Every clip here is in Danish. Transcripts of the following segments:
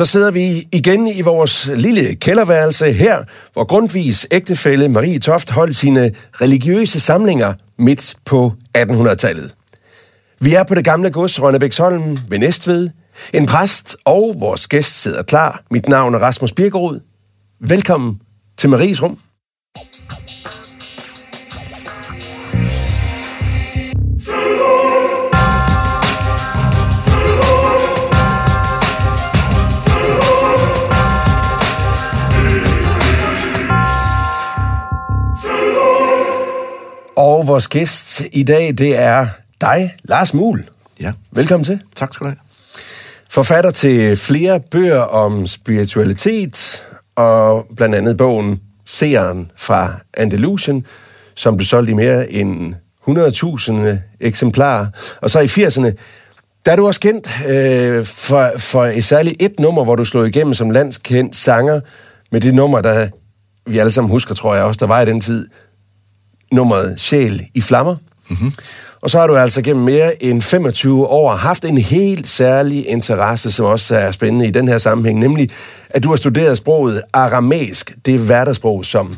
så sidder vi igen i vores lille kælderværelse her, hvor Grundtvigs ægtefælle Marie Toft holdt sine religiøse samlinger midt på 1800-tallet. Vi er på det gamle gods Rønnebæksholm ved Næstved. En præst og vores gæst sidder klar. Mit navn er Rasmus Birkerud. Velkommen til Maries Rum. Og vores gæst i dag, det er dig, Lars Muhl. Ja. Velkommen til. Tak skal du have. Forfatter til flere bøger om spiritualitet, og blandt andet bogen Seeren fra Andalusien, som blev solgt i mere end 100.000 eksemplarer. Og så i 80'erne, der er du også kendt øh, for, for et særligt et nummer, hvor du slog igennem som landskendt sanger, med det nummer, der vi alle sammen husker, tror jeg også, der var i den tid, nummeret Sjæl i Flammer. Mm-hmm. Og så har du altså gennem mere end 25 år haft en helt særlig interesse, som også er spændende i den her sammenhæng, nemlig at du har studeret sproget aramæisk, det er hverdagssprog, som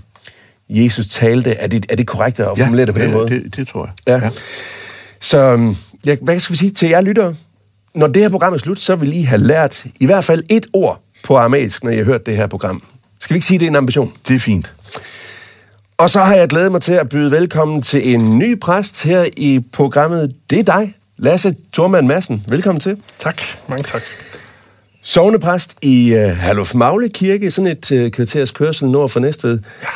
Jesus talte. Er det, er det korrekt at Ja, formulere det på den det, måde? det, det tror jeg. Ja. Så øhm, ja, hvad skal vi sige til jer lyttere? Når det her program er slut, så vil I have lært i hvert fald et ord på aramæisk, når I har hørt det her program. Skal vi ikke sige, det er en ambition? Det er fint. Og så har jeg glædet mig til at byde velkommen til en ny præst her i programmet. Det er dig, Lasse Thormand Madsen. Velkommen til. Tak, mange tak. Sognepræst i uh, Herluf Magle Kirke, sådan et uh, kvarters kørsel nord for Næstved. Ja.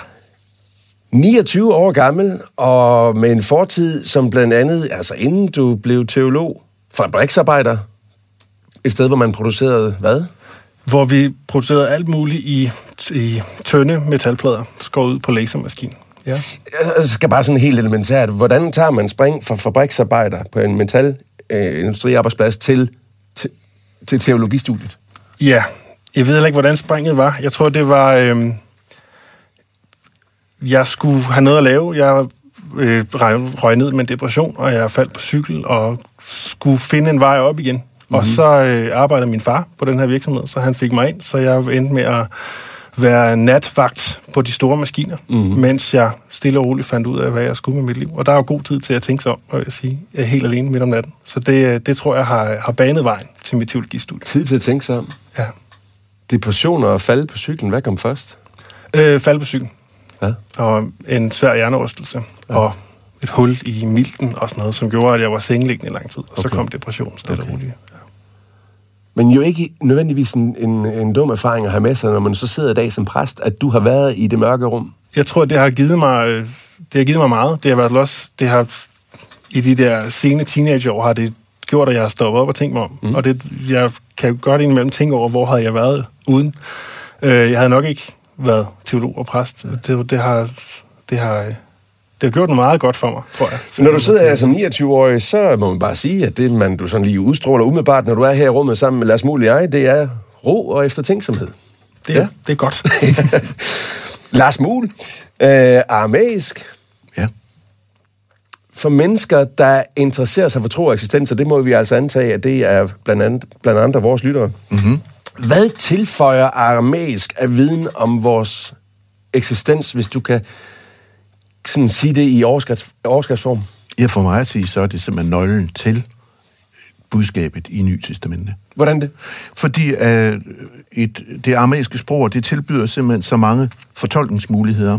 29 år gammel, og med en fortid som blandt andet, altså inden du blev teolog, fabriksarbejder, et sted, hvor man producerede hvad? Hvor vi producerede alt muligt i, i tynde metalplader, skåret ud på lasermaskinen. Ja. Jeg skal bare sådan helt elementært. Hvordan tager man spring fra fabriksarbejder på en metalindustriarbejdsplads til, til, til teologistudiet? ja, jeg ved heller ikke, hvordan springet var. Jeg tror, det var... Øhm, jeg skulle have noget at lave. Jeg øh, røg- røg ned med en depression, og jeg faldt på cykel og skulle finde en vej op igen. Mm-hmm. Og så øh, arbejdede min far på den her virksomhed, så han fik mig ind, så jeg endte med at være natvagt på de store maskiner, mm-hmm. mens jeg stille og roligt fandt ud af, hvad jeg skulle med mit liv. Og der er jo god tid til at tænke sig om, og jeg sige, jeg er helt alene midt om natten. Så det, det tror jeg har, har banet vejen til mit teologistudie. Tid til at tænke sig om. Ja. Depressioner og falde på cyklen, hvad kom først? Øh, falde på cyklen, Ja. og en svær hjernerystelse, ja. og et hul i milten og sådan noget, som gjorde, at jeg var sengeliggende i lang tid. Og okay. så kom depressionen stille Okay. og roligt. Men jo ikke nødvendigvis en, en, en dum erfaring at have med sig, når man så sidder i dag som præst, at du har været i det mørke rum. Jeg tror, det har givet mig, øh, det har givet mig meget. Det har været også, det har, i de der sene teenageår har det gjort, at jeg har stoppet op og tænkt mig om. Mm. Og det, jeg kan godt indimellem tænke over, hvor havde jeg været uden. Øh, jeg havde nok ikke været teolog og præst. Det, det, har, det, har, det har gjort noget meget godt for mig, tror jeg. Så når du sidder her som 29-årig, så må man bare sige, at det, man du sådan lige udstråler umiddelbart, når du er her i rummet sammen med Lars Muhl og jeg, det er ro og eftertænksomhed. Det, Ja. ja. det er godt. Lars Muhl, øh, aramæisk, Ja. for mennesker, der interesserer sig for tro og eksistens, og det må vi altså antage, at det er blandt andet, blandt andre vores lyttere. Mm-hmm. Hvad tilføjer aramæisk af viden om vores eksistens, hvis du kan sådan sige det i overskrifts, overskriftsform? Ja, for mig at sige, så er det simpelthen nøglen til budskabet i Nye Testamente. Hvordan det? Fordi uh, et, det aramæiske sprog, det tilbyder simpelthen så mange fortolkningsmuligheder,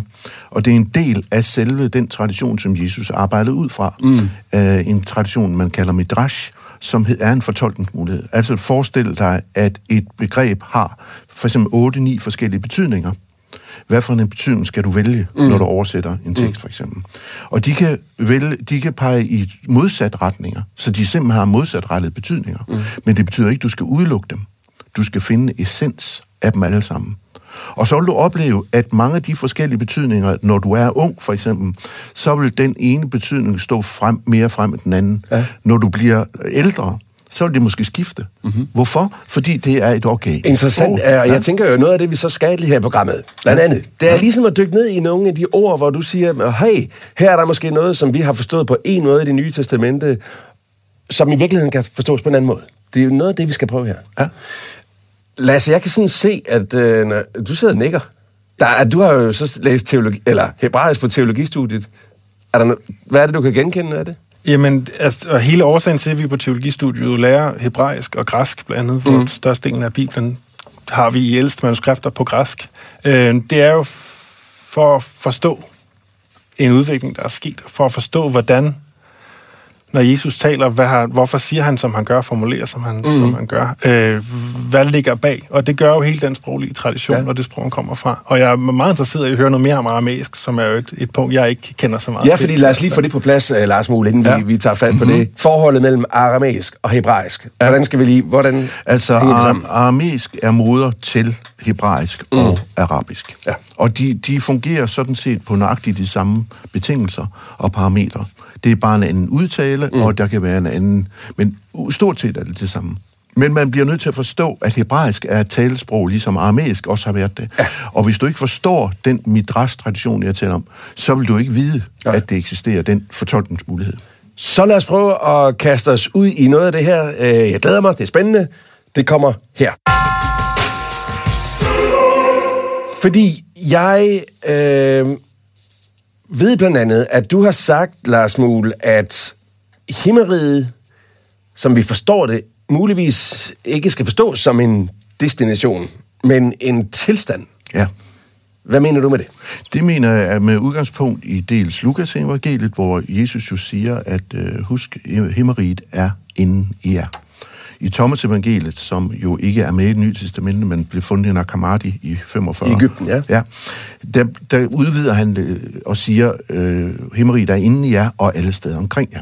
og det er en del af selve den tradition, som Jesus arbejdede ud fra. Mm. Uh, en tradition, man kalder midrash, som er en fortolkningsmulighed. Altså forestil dig, at et begreb har for eksempel 8-9 forskellige betydninger. Hvad for en betydning skal du vælge, mm. når du oversætter en tekst, for eksempel? Og de kan, vælge, de kan pege i modsat retninger, så de simpelthen har modsatrettede betydninger. Mm. Men det betyder ikke, at du skal udelukke dem. Du skal finde essens af dem alle sammen. Og så vil du opleve, at mange af de forskellige betydninger, når du er ung for eksempel, så vil den ene betydning stå frem, mere frem end den anden. Ja. Når du bliver ældre, så vil det måske skifte. Mm-hmm. Hvorfor? Fordi det er et organ. Interessant, er, og jeg tænker jo, noget af det, vi så skal her i programmet, blandt andet, det er ligesom at dykke ned i nogle af de ord, hvor du siger, hey, her er der måske noget, som vi har forstået på en måde i det nye testamente, som i virkeligheden kan forstås på en anden måde. Det er jo noget af det, vi skal prøve her. Ja. Lasse, jeg kan sådan se, at øh, når du sidder og nikker. Der, er, du har jo så læst teologi, eller hebraisk på teologistudiet. Er der, no- hvad er det, du kan genkende af det? Jamen, altså, og hele årsagen til, at vi på teologistudiet lærer hebraisk og græsk blandt andet, hvor mm. størstedelen af Bibelen har vi i ældste manuskripter på græsk, øh, det er jo for at forstå en udvikling, der er sket, for at forstå, hvordan, når Jesus taler, hvad har, hvorfor siger han, som han gør, formulerer, som han, mm. som han gør, øh, hvad ligger bag? Og det gør jo hele den sproglige tradition, Ja. og det sprog, han kommer fra. Og jeg er meget interesseret i at høre noget mere om aramæisk, som er jo et, et punkt, jeg ikke kender så meget Ja, til. fordi lad os lige få det på plads, uh, Lars Muhl, inden ja. Vi, vi tager fat på det. Forholdet mellem aramæisk og hebraisk. Hvordan skal vi lige... Hvordan Altså, hænger det sammen? ar- aramæisk er moder til hebraisk mm. og arabisk. Ja. Og de, de fungerer sådan set på nøjagtigt de samme betingelser og parametre. Det er bare en anden udtale, mm. og der kan være en anden... Men stort set er det det samme. Men man bliver nødt til at forstå, at hebraisk er et talesprog, ligesom aramæisk også har været det. Ja. Og hvis du ikke forstår den midrash-tradition, jeg taler om, så vil du ikke vide, Ja. at det eksisterer, den fortolkningsmulighed. Så lad os prøve at kaste os ud i noget af det her. Øh, Jeg glæder mig, det er spændende. Det kommer her. Fordi jeg øh, ved blandt andet, at du har sagt, Lars Muhl, at himmeriget, som vi forstår det, muligvis ikke skal forstås som en destination, men en tilstand. Ja. Hvad mener du med det? Det mener jeg er med udgangspunkt i dels Lukas evangeliet, hvor Jesus jo siger, at øh, husk, himmeriget er inden i jer. I Thomas evangeliet, som jo ikke er med i det nye testamente, men blev fundet i Nakamati i 45. I Egypten, ja. ja der, der udvider han det og siger, øh, himmeriget er inden i jer og alle steder omkring jer.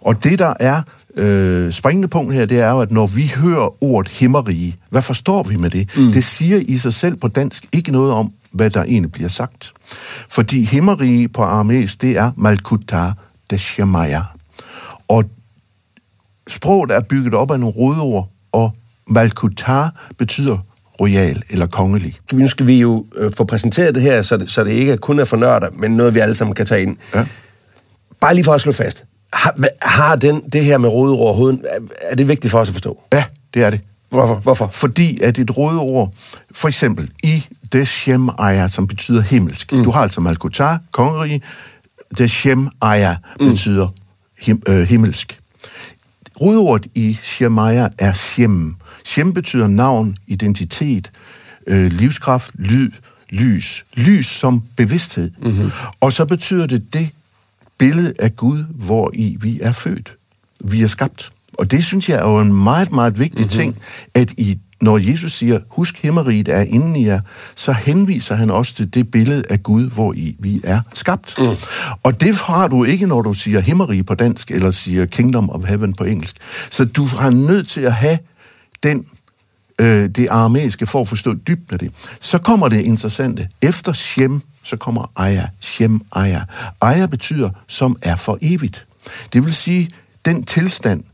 Og det, der er øh, springende punkt her, det er jo, at når vi hører ordet himmerige, hvad forstår vi med det? Mm. Det siger i sig selv på dansk ikke noget om, hvad der egentlig bliver sagt. Fordi himmerige på aramæisk, det er Malkuta Deshemaya. Og sproget er bygget op af nogle rodord, og Malkuta betyder royal eller kongelig. Nu skal vi jo øh, få præsenteret det her, så det, så det ikke kun er for nørder, men noget, vi alle sammen kan tage ind. Ja. Bare lige for at slå fast. Har, har den, det her med over hovedet, er- det vigtigt for os at forstå? Ja, det er det. Hvorfor? Hvorfor? Fordi at et rådeord, for eksempel i Deshem Aya, som betyder himmelsk. Mm. Du har altså Malkuta, kongerige. Deshem Aya mm. betyder him, øh, himmelsk. Rådeordet i Shemaya er Shem. Shem betyder navn, identitet, øh, livskraft, lyd, lys. Lys som bevidsthed. Mm-hmm. Og så betyder det det billede af Gud, hvor i vi er født. Vi er skabt. Og det synes jeg er jo en meget, meget vigtig mm-hmm. ting, at i, når Jesus siger, husk himmeriget er inden i jer, så henviser han også til det billede af Gud, hvor i vi er skabt. Mm. Og det har du ikke, når du siger himmerige på dansk, eller siger kingdom of heaven på engelsk. Så du har nødt til at have den øh, det aramæiske for at forstå dybden af det. Så kommer det interessante. Efter Shem, så kommer Aya. Shem Aya. Aya betyder, som er for evigt. Det vil sige, den tilstand,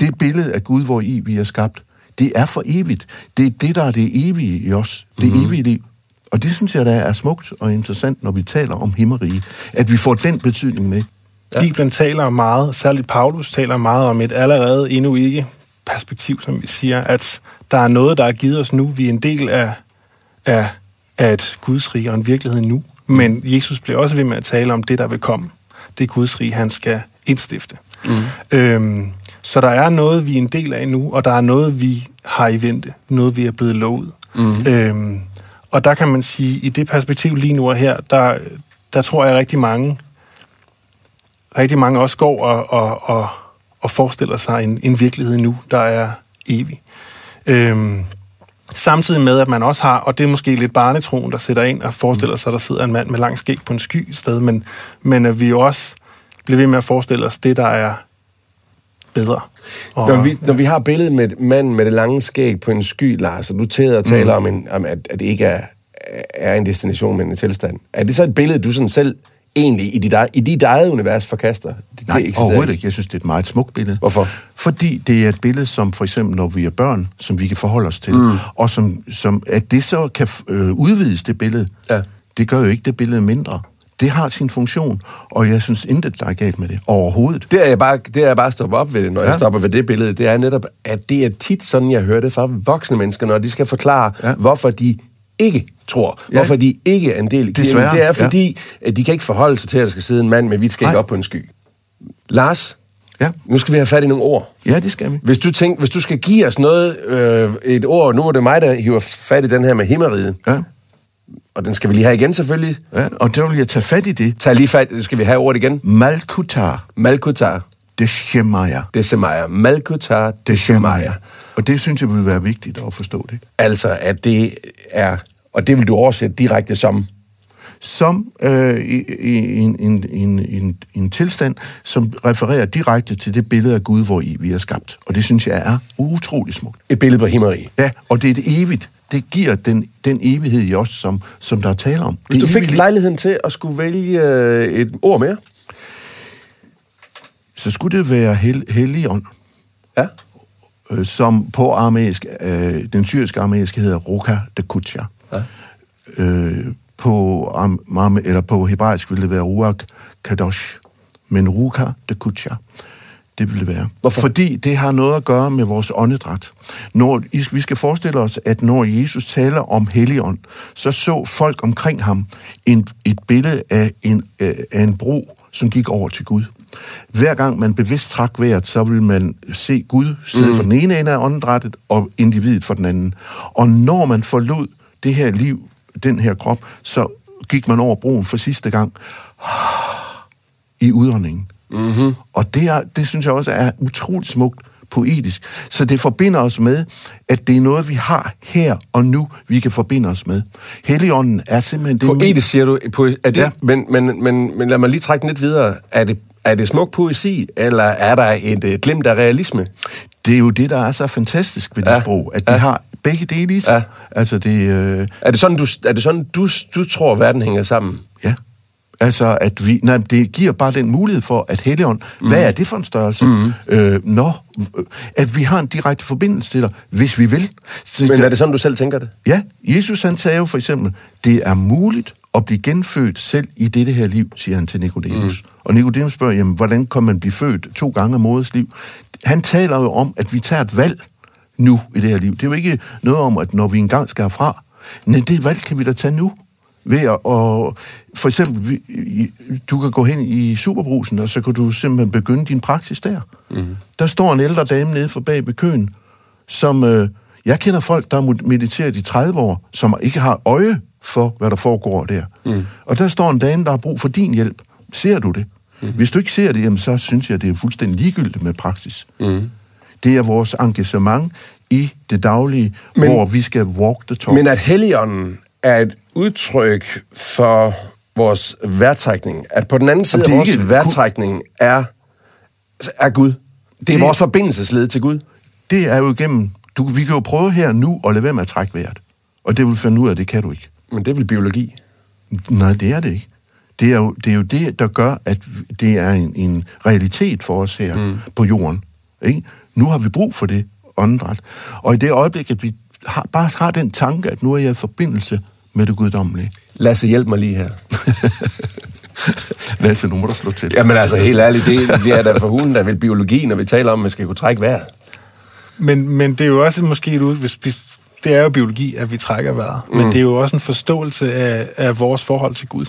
det billede af Gud, hvor i vi er skabt, det er for evigt. Det er det, der er det evige i os. Det mm-hmm. evige liv. Og det synes jeg, der er smukt og interessant, når vi taler om himmerige, at vi får den betydning med. Ja. Bibelen taler meget, særligt Paulus taler meget om et allerede endnu ikke perspektiv, som vi siger, at der er noget, der er givet os nu. Vi er en del af, af, af et Guds rige og en virkelighed nu. Men Jesus bliver også ved med at tale om det, der vil komme. Det Guds rige, han skal indstifte. Mm. Øhm, så der er noget, vi er en del af nu, og der er noget, vi har i vente. Noget, vi er blevet lovet. Mm. Øhm, og der kan man sige, i det perspektiv lige nu og her, der, der tror jeg rigtig mange rigtig mange også går og, og, og, og forestiller sig en, en virkelighed nu, der er evig. Øhm, samtidig med, at man også har, og det er måske lidt barnetroen, der sætter ind og forestiller sig, at der sidder en mand med lang skæg på en sky et sted, men, men at vi jo også bliver ved med at forestille os det, der er bedre. Og, Når vi, når vi har billedet med manden med det lange skæg på en sky, Lars, og du tæder og taler mm. om, en, om at, at det ikke er, er en destination, men en tilstand. Er det så et billede, du sådan selv egentlig i dit, eget- i dit eget univers forkaster? Det, Nej, det overhovedet ikke. Jeg synes, det er et meget smukt billede. Hvorfor? Fordi det er et billede, som for eksempel, når vi er børn, som vi kan forholde os til, mm. og som, som, at det så kan øh, udvides, det billede, Ja. det gør jo ikke det billede mindre. Det har sin funktion, og jeg synes intet, der er galt med det overhovedet. Det er jeg bare, det er jeg bare stoppet op ved, når ja. jeg stopper ved det billede, det er netop, at det er tit sådan, jeg hører det fra voksne mennesker, når de skal forklare, ja. hvorfor de ikke tror, ja. hvorfor de ikke er en del af kirken. Desværre, Det er fordi, ja. at de kan ikke forholde sig til, at der skal sidde en mand med hvidt skæg op på en sky. Lars, Ja, nu skal vi have fat i nogle ord. ja det skal vi. Hvis du, tænk, hvis du skal give os noget, øh, et ord, nu er det mig, der hiver fat i den her med himmeriget, Ja. Og den skal vi lige have igen selvfølgelig. Ja, og der vil jeg tage fat i det. Tag lige fat, skal vi have ordet igen? Malkutar Malkutar, de Shemaya. Desemaya. Malkutar, Desemaya. Og det synes jeg vil være vigtigt at forstå det. Altså, at det er, og det vil du oversætte direkte som, Som øh, i, i en, en, en, en, en tilstand, som refererer direkte til det billede af Gud, hvor i vi er skabt. Og det synes jeg er utrolig smukt. et billede på himmeri. Ja, og det er det evigt. Det giver den, den evighed i os, som, som der er tale om. Hvis det du fik evigt liv. lejligheden til at skulle vælge øh, et ord mere, så skulle det være hel, Helligånd, ja, øh, som på aramæisk, øh, den syriske aramæisk hedder Ruka de Kutja. Ja. Øh, på, am, am, eller på hebraisk ville det være Ruach Kadosh, men Ruka de Kutja, det ville være. Hvorfor? Fordi det har noget at gøre med vores åndedræt. Når, vi skal forestille os, at når Jesus taler om Helligånd, så så folk omkring ham en, et billede af en, øh, af en bro, som gik over til Gud. Hver gang man bevidst trak vejret, så vil man se Gud sidde mm. for den ene ende af åndedrættet, og individet for den anden. Og når man forlod det her liv, den her krop, så gik man over broen for sidste gang i udåndingen. Mm-hmm. Og det, er, det synes jeg også er utroligt smukt poetisk. Så det forbinder os med, at det er noget, vi har her og nu, vi kan forbinde os med. Helligånden er simpelthen det... poetisk siger du, poe- er det, Ja. men, men, men, men lad mig lige trække den lidt videre. Er det, er det smuk poesi, eller er der et, et glimt af realisme? Det er jo det, der er så fantastisk ved det Ja. sprog, at de Ja. har begge dele i sig. Ja. Altså det... Øh, Er det sådan, du, er det sådan, du, du tror, verden hænger sammen? Altså, at vi, nej, det giver bare den mulighed for, at Helligånd, mm. hvad er det for en størrelse? Mm. Øh, nå, øh, at vi har en direkte forbindelse til dig, hvis vi vil. Så, Men er det sådan, du selv tænker det? Ja, Jesus han sagde jo for eksempel, det er muligt at blive genfødt selv i dette her liv, siger han til Nikodemus. Mm. Og Nikodemus spørger, jamen, hvordan kan man blive født to gange af moders liv? Han taler jo om, at vi tager et valg nu i det her liv. Det er jo ikke noget om, at når vi engang skal herfra. Nej, det valg kan vi da tage nu. Ved at, og for eksempel, du kan gå hen i superbrusen, og så kan du simpelthen begynde din praksis der. Mm. Der står en ældre dame nede for bag ved køen, som... Øh, jeg kender folk, der har mediteret i 30 år, som ikke har øje for, hvad der foregår der. Mm. Og der står en dame, der har brug for din hjælp. Ser du det? Mm. Hvis du ikke ser det, jamen, så synes jeg, det er fuldstændig ligegyldigt med praksis. Mm. Det er vores engagement i det daglige, Men- hvor vi skal walk the talk. Men at Helligånden er et udtryk for vores værtrækning. At på den anden side det af er vores ikke- værtrækning er, er Gud. Det er Det- vores forbindelsesled til Gud. det er jo igennem... Du, vi kan jo prøve her nu at lade være med at trække vejret. Og det vil finde ud af, det kan du ikke. Men det er vel biologi. Nej, det er det ikke. Det er jo det, er jo det der gør, at det er en, en realitet for os her mm. på jorden. Ikke? Nu har vi brug for det åndedræt. Og i det øjeblik, at vi har, bare har den tanke, at nu er jeg i forbindelse med det guddommelige. Lasse, hjælp mig lige her. Lasse, nu må du slå til. Jamen altså, helt ærligt, det, det er da for hunden, der vil biologi, når vi taler om, at man skal kunne trække vejret. Men, men det er jo også måske et ud, hvis, hvis det er jo biologi, at vi trækker vejret. Mm. Men det er jo også en forståelse af, af vores forhold til Gud.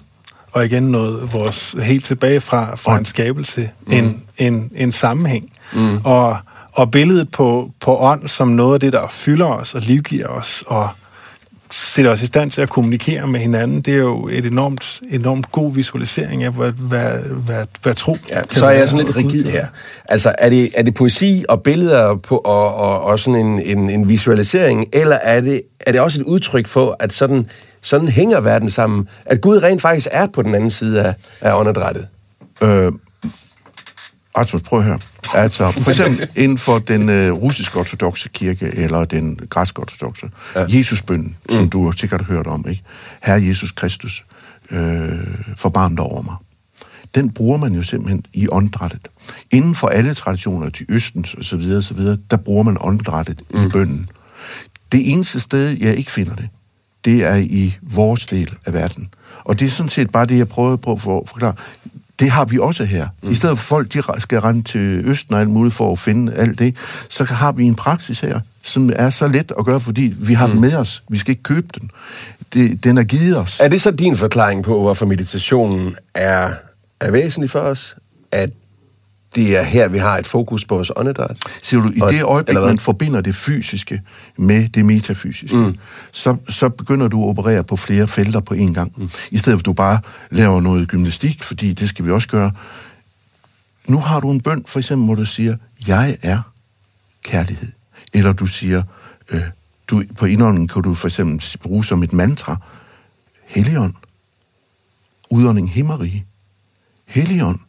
Og igen noget vores helt tilbage fra, fra en skabelse, mm. en, en, en sammenhæng. Mm. Og, og billedet på, på ånd som noget af det, der fylder os og livgiver os, og sætter os i stand til at kommunikere med hinanden, det er jo et enormt, enormt god visualisering af, hvad, hvad, hvad, hvad tro Ja, kan så er jeg sådan lidt rigid her. Altså, er det, er det poesi og billeder på, og, og, og sådan en, en, en visualisering, eller er det, er det også et udtryk for, at sådan, sådan hænger verden sammen? At Gud rent faktisk er på den anden side af, af åndedrættet? Øh, Rasmus, prøv at høre. Altså, for eksempel inden for den øh, russisk ortodoxe kirke, eller den græsk ortodoxe, ja. Jesusbønnen, mm. som du sikkert har hørt om, ikke? Herre Jesus Kristus, øh, forbarm dig over mig. Den bruger man jo simpelthen i åndedrættet. Inden for alle traditioner, til Østens og så videre, og så videre, der bruger man åndedrættet mm. i bønnen. Det eneste sted, jeg ikke finder det, det er i vores del af verden. Og det er sådan set bare det, jeg prøver på at forklare. Det har vi også her. Mm. I stedet for folk, de skal rende til Østen og alt muligt for at finde alt det, så har vi en praksis her, som er så let at gøre, fordi vi har mm. den med os. Vi skal ikke købe den. Det, den er givet os. Er det så din forklaring på, hvorfor meditationen er, er væsentlig for os? At det er her, vi har et fokus på vores åndedræt. Siger du, i det øjeblik, man forbinder det fysiske med det metafysiske, mm. så, så begynder du at operere på flere felter på én gang. Mm. I stedet for, at du bare laver noget gymnastik, fordi det skal vi også gøre. Nu har du en bøn, for eksempel, hvor du siger, jeg er kærlighed. Eller du siger, øh, du, på indåndingen kan du for eksempel bruge som et mantra, Helligånd, udånding himmerige, Helligånd,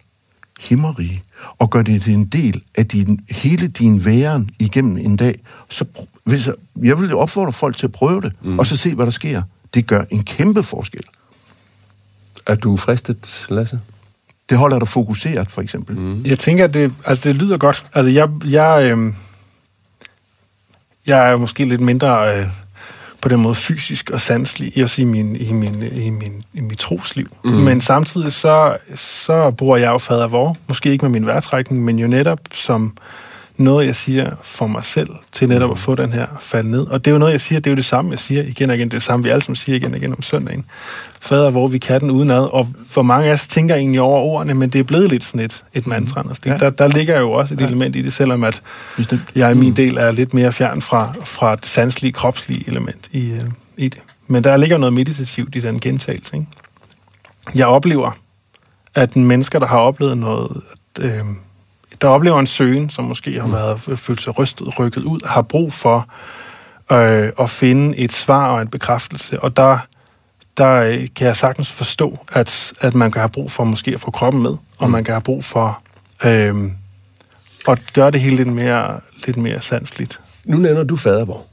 himmerige, og gør det til en del af din, hele din væren igennem en dag, så hvis jeg, jeg vil opfordre folk til at prøve det, mm. og så se, hvad der sker. Det gør en kæmpe forskel. Er du fristet, Lasse? Det holder dig fokuseret, for eksempel. Mm. Jeg tænker, at det, altså, det lyder godt. Altså, jeg, jeg, øh, jeg er måske lidt mindre... Øh, på den måde fysisk og sanselig også i, min, i, min, i, min, i mit trosliv. Mm. Men samtidig så, så bruger jeg jo fader vor, måske ikke med min værtrækning, men jo netop som noget, jeg siger for mig selv, til netop at få den her fald ned. Og det er jo noget, jeg siger, det er jo det samme, jeg siger igen og igen, det er det samme, vi alle sammen siger igen og igen om søndagen. Fader, hvor vi kan den udenad, og for mange af os tænker egentlig over ordene, men det er blevet lidt sådan et, et mantra. Altså, ja. der, der ligger jo også et ja. element i det, selvom at Bestemt. jeg i min mm. del er lidt mere fjern fra, fra det sanselige, kropslige element i, øh, i det. Men der ligger noget meditativt i den gentagelse. Ikke? Jeg oplever, at mennesker, der har oplevet noget, øh, der oplever en søgen, som måske har mm. været følt sig rystet, rykket ud, har brug for øh, at finde et svar og en bekræftelse. Og der, der øh, kan jeg sagtens forstå, at, at man kan have brug for måske at få kroppen med, mm. og man kan have brug for øh, at gøre det hele lidt mere, lidt mere sandsligt. Nu nævner du fadervor.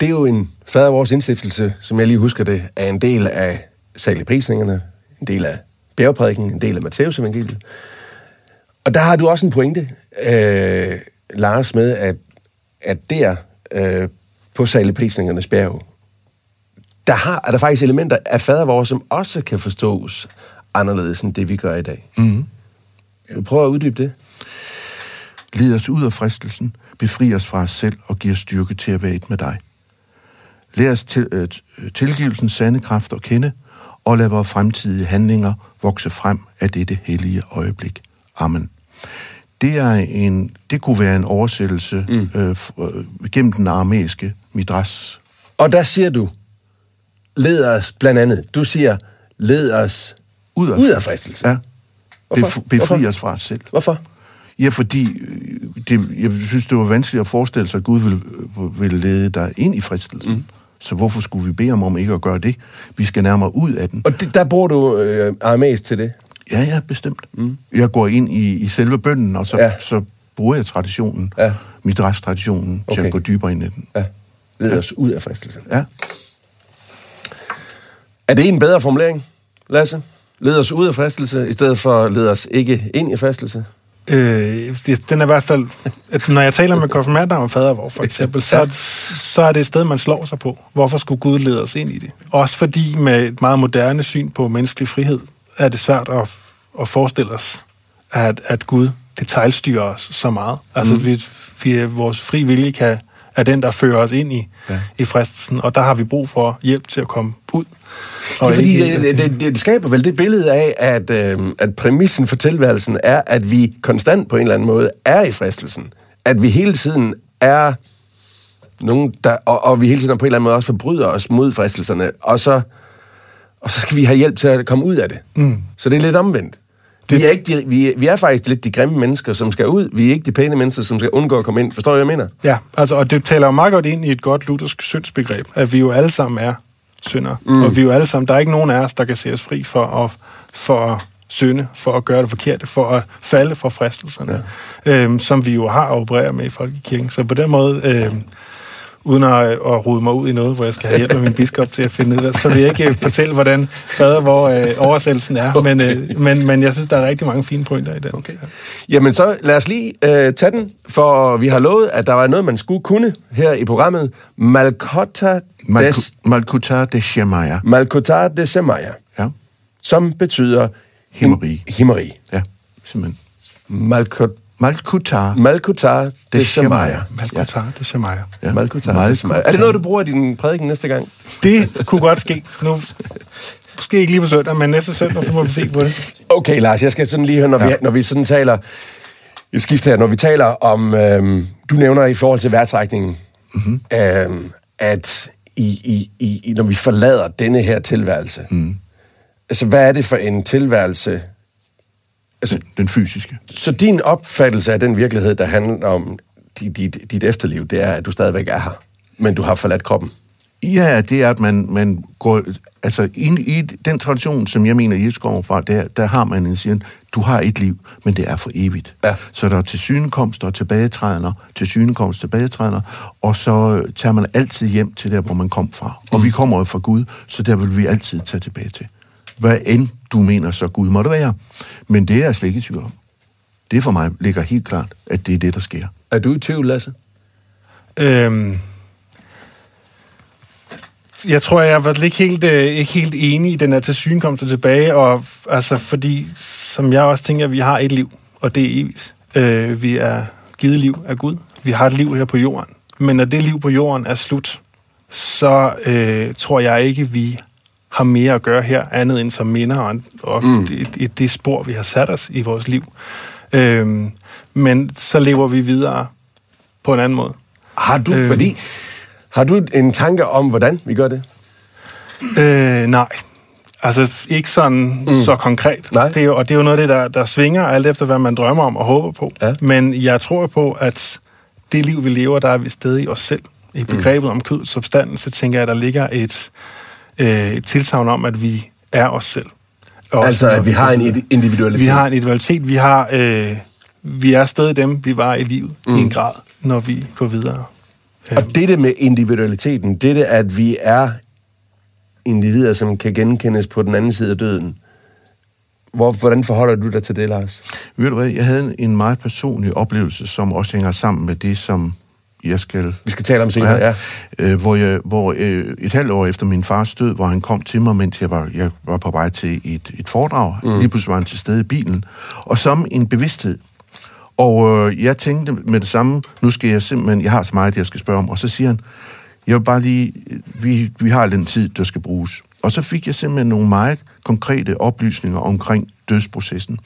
Det er jo en fadervors indstiftelse, som jeg lige husker det, er en del af saligprisningerne, en del af bjergprædiken, en del af Matteus evangeliet. Og der har du også en pointe, øh, Lars, med, at, at der øh, på saleprisningernes bjerg, der har, er der faktisk elementer af fadervor, som også kan forstås anderledes end det, vi gør i dag. Mm-hmm. Jeg prøver at uddybe det. Led os ud af fristelsen, befri os fra os selv og giv os styrke til at være et med dig. Lad os til, øh, tilgivelsens sande kraft at kende, og lad vores fremtidige handlinger vokse frem af dette hellige øjeblik. Amen. Det, er en, det kunne være en oversættelse mm. øh, øh, gennem den aramæiske midras. Og der siger du, led os blandt andet, du siger, led os ud af, ud af fristelse. Ja. Hvorfor? Befri os fra os selv. Hvorfor? Ja, fordi øh, det, jeg synes, det var vanskeligt at forestille sig, at Gud ville, ville lede dig ind i fristelsen. Mm. Så hvorfor skulle vi bede ham om ikke at gøre det? Vi skal nærmere ud af den. Og det, der bruger du øh, aramæisk til det? Ja, ja, bestemt. Mm. Jeg går ind i, i selve bønden, og så, ja. så bruger jeg traditionen, ja. midras-traditionen, okay. til at gå dybere ind i den. Ja. Led ja. os ud af fristelsen. Ja. Er det en bedre formulering, Lasse? Led os ud af fristelse, i stedet for led os ikke ind i fristelse? Øh, den er i hvert fald, at når jeg taler med konfirmander om fadervor, for eksempel, så, så er det et sted, man slår sig på. Hvorfor skulle Gud lede os ind i det? Også fordi med et meget moderne syn på menneskelig frihed, er det svært at, at forestille os, at, at Gud detaljstyrer os så meget. Altså, mm. vi, vi, vores fri vilje kan, er den, der fører os ind i, ja. i fristelsen, og der har vi brug for hjælp til at komme ud. Og ja, fordi ikke, det, det, det skaber vel det billede af, at, øh, at præmissen for tilværelsen er, at vi konstant på en eller anden måde er i fristelsen. At vi hele tiden er nogen, der, og, og vi hele tiden på en eller anden måde også forbryder os mod fristelserne, og så og så skal vi have hjælp til at komme ud af det. Mm. Så det er lidt omvendt. Det... Vi, er ikke de, vi, vi er faktisk lidt de grimme mennesker, som skal ud. Vi er ikke de pæne mennesker, som skal undgå at komme ind. Forstår du, hvad jeg mener? Ja, altså, og det taler jo meget godt ind i et godt luthersk syndsbegreb, at vi jo alle sammen er synder. Mm. Og vi jo alle sammen, der er ikke nogen af os, der kan se os fri for at, for at synde, for at gøre det forkerte, for at falde fra fristelserne, ja. øhm, som vi jo har at operere med i Folkekirken. Så på den måde... Øhm, uden at, at rode mig ud i noget, hvor jeg skal have hjælp af min biskop til at finde ud af, så vil jeg ikke fortælle, hvordan fader, hvor øh, oversættelsen er. Okay. Men, øh, men, men jeg synes, der er rigtig mange fine pointer i den. Okay. Jamen så lad os lige øh, tage den, for vi har lovet, at der var noget, man skulle kunne her i programmet. Malkota des, Malkuta de Shemaya. Malkota de Semaya, Ja, som betyder Himmeri. himmeri. ja, simpelthen. Malkot, Malkuta. Malkota de De. Malkotar, det er Shemaya. Ja. Malkota de Malkuta. Semaya. Er det noget, du bruger i din prædiken næste gang? Det kunne godt ske. Nu, måske ikke lige på søndag, men næste søndag, så må vi se på det. Okay, Lars, jeg skal sådan lige høre, når, ja. vi, når vi sådan taler... Jeg skifter her, når vi taler om... Øhm, du nævner i forhold til værtrækningen, mm-hmm. øhm, at i, i, i- når vi forlader denne her tilværelse, mm. altså hvad er det for en tilværelse? Altså, Den fysiske. så din opfattelse af den virkelighed, der handler om dit, dit, dit efterliv, det er, at du stadigvæk er her, men du har forladt kroppen. Ja, det er, at man, man går... Altså, i, i den tradition, som jeg mener, Jesus kommer fra, der, der har man en siger, du har et liv, men det er for evigt. Ja. Så der er til synekomst og tilbagetrædende, til synekomst tilbagetrædende, og så tager man altid hjem til der, hvor man kom fra. Og vi kommer jo fra Gud, så der vil vi altid tage tilbage til. Hvad end du mener, så Gud må det være. Men det er jeg slet ikke i tvivl om. Det for mig ligger helt klart, at det er det, der sker. Er du i tvivl, Lasse? Øhm, jeg tror, jeg var ikke helt, øh, ikke helt enig i den her tilsynekomst tilbage, og altså, fordi, som jeg også tænker, vi har et liv, og det er evigt. Øh, vi er givet liv af Gud. Vi har et liv her på jorden. Men når det liv på jorden er slut, så øh, tror jeg ikke, vi har mere at gøre her, andet end som minder og, mm. det, det, det spor, vi har sat os i vores liv. Øhm, men så lever vi videre på en anden måde. Har du, Øhm. øh. fordi... Har du en tanke om, hvordan vi gør det? Øh, nej. Altså ikke sådan mm. så konkret. Nej. Det er jo, og det er jo noget af det, der, der svinger alt efter, hvad man drømmer om og håber på. Ja. Men jeg tror på, at det liv, vi lever, der er vi stadig i os selv. I begrebet mm. om kød substans, så tænker jeg, at der ligger et, øh, et tilsavn om, at vi er os selv. Også Altså, at vi har en individualitet. Vi har en individualitet. Vi, har, øh, vi er stadig dem, vi var i livet mm. i en grad, når vi går videre. Og dette med individualiteten, dette at vi er individer, som kan genkendes på den anden side af døden. Hvor, hvordan forholder du dig til det, Lars? Ved du hvad, jeg havde en meget personlig oplevelse, som også hænger sammen med det, som jeg skal... Vi skal tale om senere, ja. Øh, hvor jeg, hvor øh, et halvt år efter min fars død, hvor han kom til mig, mens jeg var, jeg var på vej til et, et foredrag. Mm. Lige pludselig var han til stede i bilen. Og som en bevidsthed. Og øh, jeg tænkte med det samme, nu skal jeg simpelthen, jeg har så meget, jeg skal spørge om. Og så siger han, jeg vil bare lige, vi, vi har den tid, der skal bruges. Og så fik jeg simpelthen nogle meget konkrete oplysninger omkring dødsprocessen.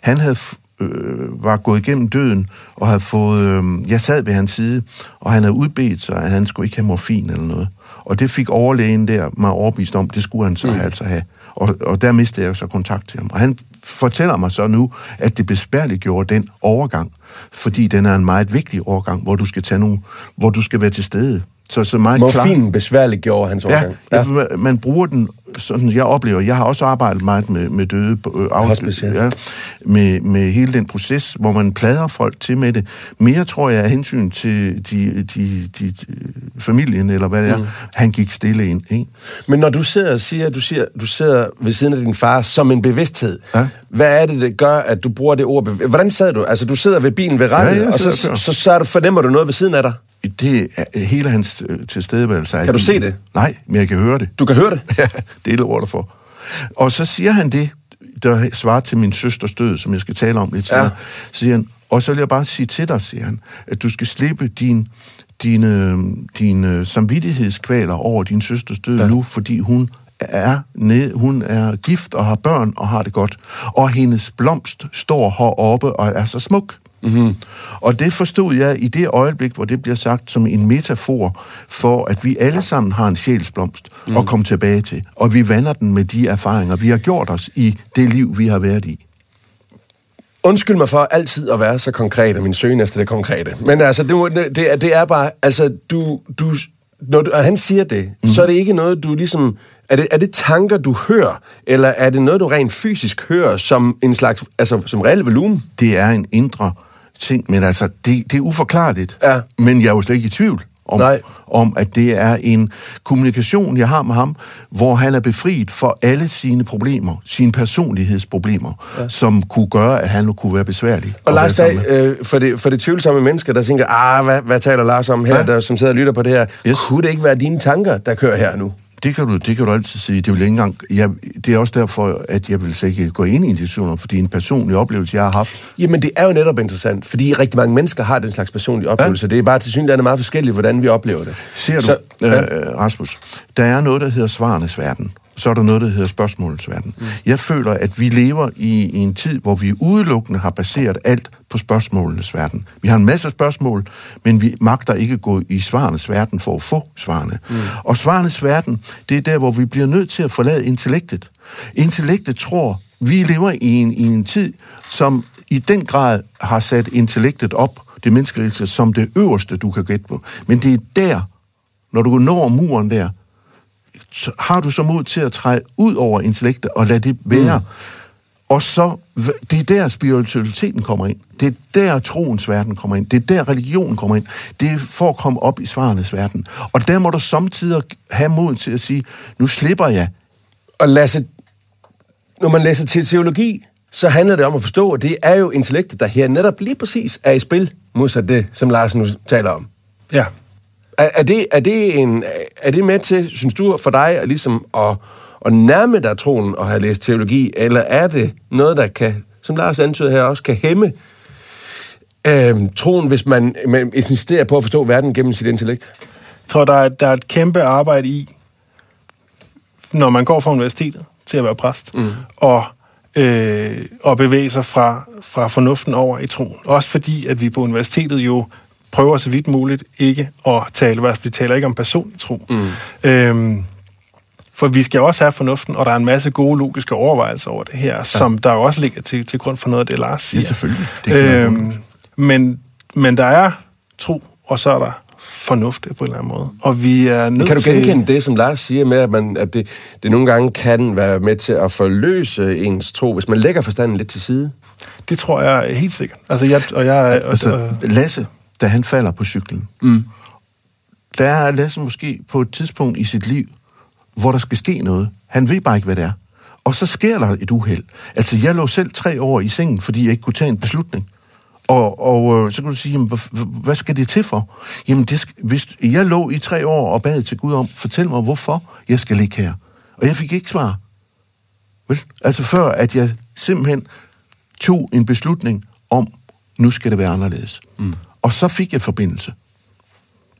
Han havde øh, var gået igennem døden og havde fået... Øh, jeg sad ved hans side, og han havde udbedt sig, at han skulle ikke have morfin eller noget. Og det fik overlægen der mig overbevist om, det skulle han så mm. altså have. Og, og der mistede jeg så kontakt til ham. Og han fortæller mig så nu, at det besværligt gjorde den overgang, fordi den er en meget vigtig overgang, hvor du skal tage nogle, hvor du skal være til stede. Så, så meget. Morfinen besværligt gjorde hans overgang. Ja, ja. for man bruger den, sådan jeg oplever. Jeg har også arbejdet meget med, med døde øh, ja. med, med hele den proces, hvor man plader folk til med det. Mere tror jeg af hensyn til de, de, de, de, familien, eller hvad det er. Mm. Han gik stille ind. Ikke? Men når du sidder og siger, du siger, du sidder ved siden af din far som en bevidsthed, Ja. hvad er det, der gør, at du bruger det ord? bev- Hvordan sad du? Altså, du sidder ved bilen ved rettet, Ja, og så, så, så, så, er du- fornemmer du noget ved siden af dig. Det er hele hans øh, tilstedeværelse. Kan du se det? Nej, men jeg kan høre det. Du kan høre det. Ja, det er det ord, der for. Og så siger han det, der svarer til min søsters død, som jeg skal tale om lidt senere. Ja. Så siger han, og så vil jeg bare sige til dig, siger han, at du skal slippe din, dine, dine samvittighedskvaler over din søsters død ja. nu, fordi hun er, ned, hun er gift og har børn og har det godt. Og hendes blomst står heroppe og er så smuk. Mm-hmm. Og det forstod jeg i det øjeblik, hvor det bliver sagt som en metafor for, at vi alle sammen har en sjælsblomst mm. at komme tilbage til. Og vi vander den med de erfaringer, vi har gjort os i det liv, vi har været i. Undskyld mig for altid at være så konkret, og min søgen efter det konkrete. Men altså, det, det, er, det er bare, altså, du, du, når du, og han siger det, mm. så er det ikke noget, du ligesom, er det, er det tanker, du hører, eller er det noget, du rent fysisk hører, som en slags, altså, som reel volumen? Det er en indre ting, men altså, det, det er uforklarligt. Ja. Men jeg er jo slet ikke i tvivl om, Nej. om, at det er en kommunikation, jeg har med ham, hvor han er befriet for alle sine problemer, sine personlighedsproblemer, ja. som kunne gøre, at han kunne være besværlig. Og Lars Dag, øh, for, det, for det tvivlsomme mennesker, der tænker, ah, hvad, hvad taler Lars om her, Ja. der, som sidder og lytter på det her? Yes. Kunne det ikke være dine tanker, der kører her nu? Det kan, du, det kan du altid sige. Det, vil ikke engang, jeg, det er også derfor, at jeg vil slet ikke gå ind i om, fordi en personlig oplevelse, jeg har haft, Jamen, det er jo netop interessant, fordi rigtig mange mennesker har den slags personlige oplevelser. Ja. Det er bare til synligheden meget forskelligt, hvordan vi oplever det. Ser du, Så, ja. øh, Rasmus, der er noget, der hedder svarenes verden. Så er der noget, der hedder spørgsmålens verden. Mm. Jeg føler, at vi lever i, i en tid, hvor vi udelukkende har baseret alt på spørgsmålenes verden. Vi har en masse spørgsmål, men vi magter ikke gå i svarenes verden for at få svarene. Mm. Og svarenes verden, det er der, hvor vi bliver nødt til at forlade intellektet. Intellektet tror, vi lever i en, i en tid, som i den grad har sat intellektet op, det menneskelige, som det øverste, du kan gætte på. Men det er der, når du når muren der, har du så mod til at træde ud over intellektet og lade det være. Mm. Og så, det er der spiritualiteten kommer ind. Det er der troens verden kommer ind. Det er der religionen kommer ind. Det er for at komme op i svarenes verden. Og der må du samtidig have mod til at sige, nu slipper jeg. Og Lasse, når man læser til teologi, så handler det om at forstå, at det er jo intellektet, der her netop lige præcis er i spil, modsat det, som Lars nu taler om. Ja. Er, er, det, er, det en, er det med til, synes du, for dig at, ligesom at, at nærme dig troen og have læst teologi, eller er det noget, der kan, som Lars antyder her, også kan hæmme øh, troen, hvis man, man insisterer på at forstå verden gennem sit intellekt? Jeg tror, der er, der er et kæmpe arbejde i, når man går fra universitetet til at være præst, mm. og, øh, og bevæge sig fra, fra fornuften over i troen. Også fordi, at vi på universitetet jo prøver så vidt muligt ikke at tale, hvad vi taler ikke om personlig tro. Mm. Øhm, for vi skal også have fornuften, og der er en masse gode logiske overvejelser over det her, ja. som der også ligger til, til grund for noget af det, Lars siger. Ja, selvfølgelig. Det øhm, men, men der er tro, og så er der fornuft på en eller anden måde. Og vi er nødt Kan du til... genkende det, som Lars siger med, at, man, at det, det nogle gange kan være med til at forløse ens tro, hvis man lægger forstanden lidt til side? Det tror jeg helt sikkert. Altså, jeg, og jeg, og, Altså, og, Lasse, da han falder på cyklen, mm. der er Lasse måske på et tidspunkt i sit liv, hvor der skal ske noget. Han ved bare ikke, hvad det er. Og så sker der et uheld. Altså, jeg lå selv tre år i sengen, fordi jeg ikke kunne tage en beslutning. Og, og øh, så kan du sige, jamen, hvad, hvad skal det til for? Jamen, det skal, hvis jeg lå i tre år og bad til Gud om, fortæl mig, hvorfor jeg skal ligge her. Og jeg fik ikke svar. Vel? Altså før, at jeg simpelthen tog en beslutning om, nu skal det være anderledes. Mm. Og så fik jeg forbindelse.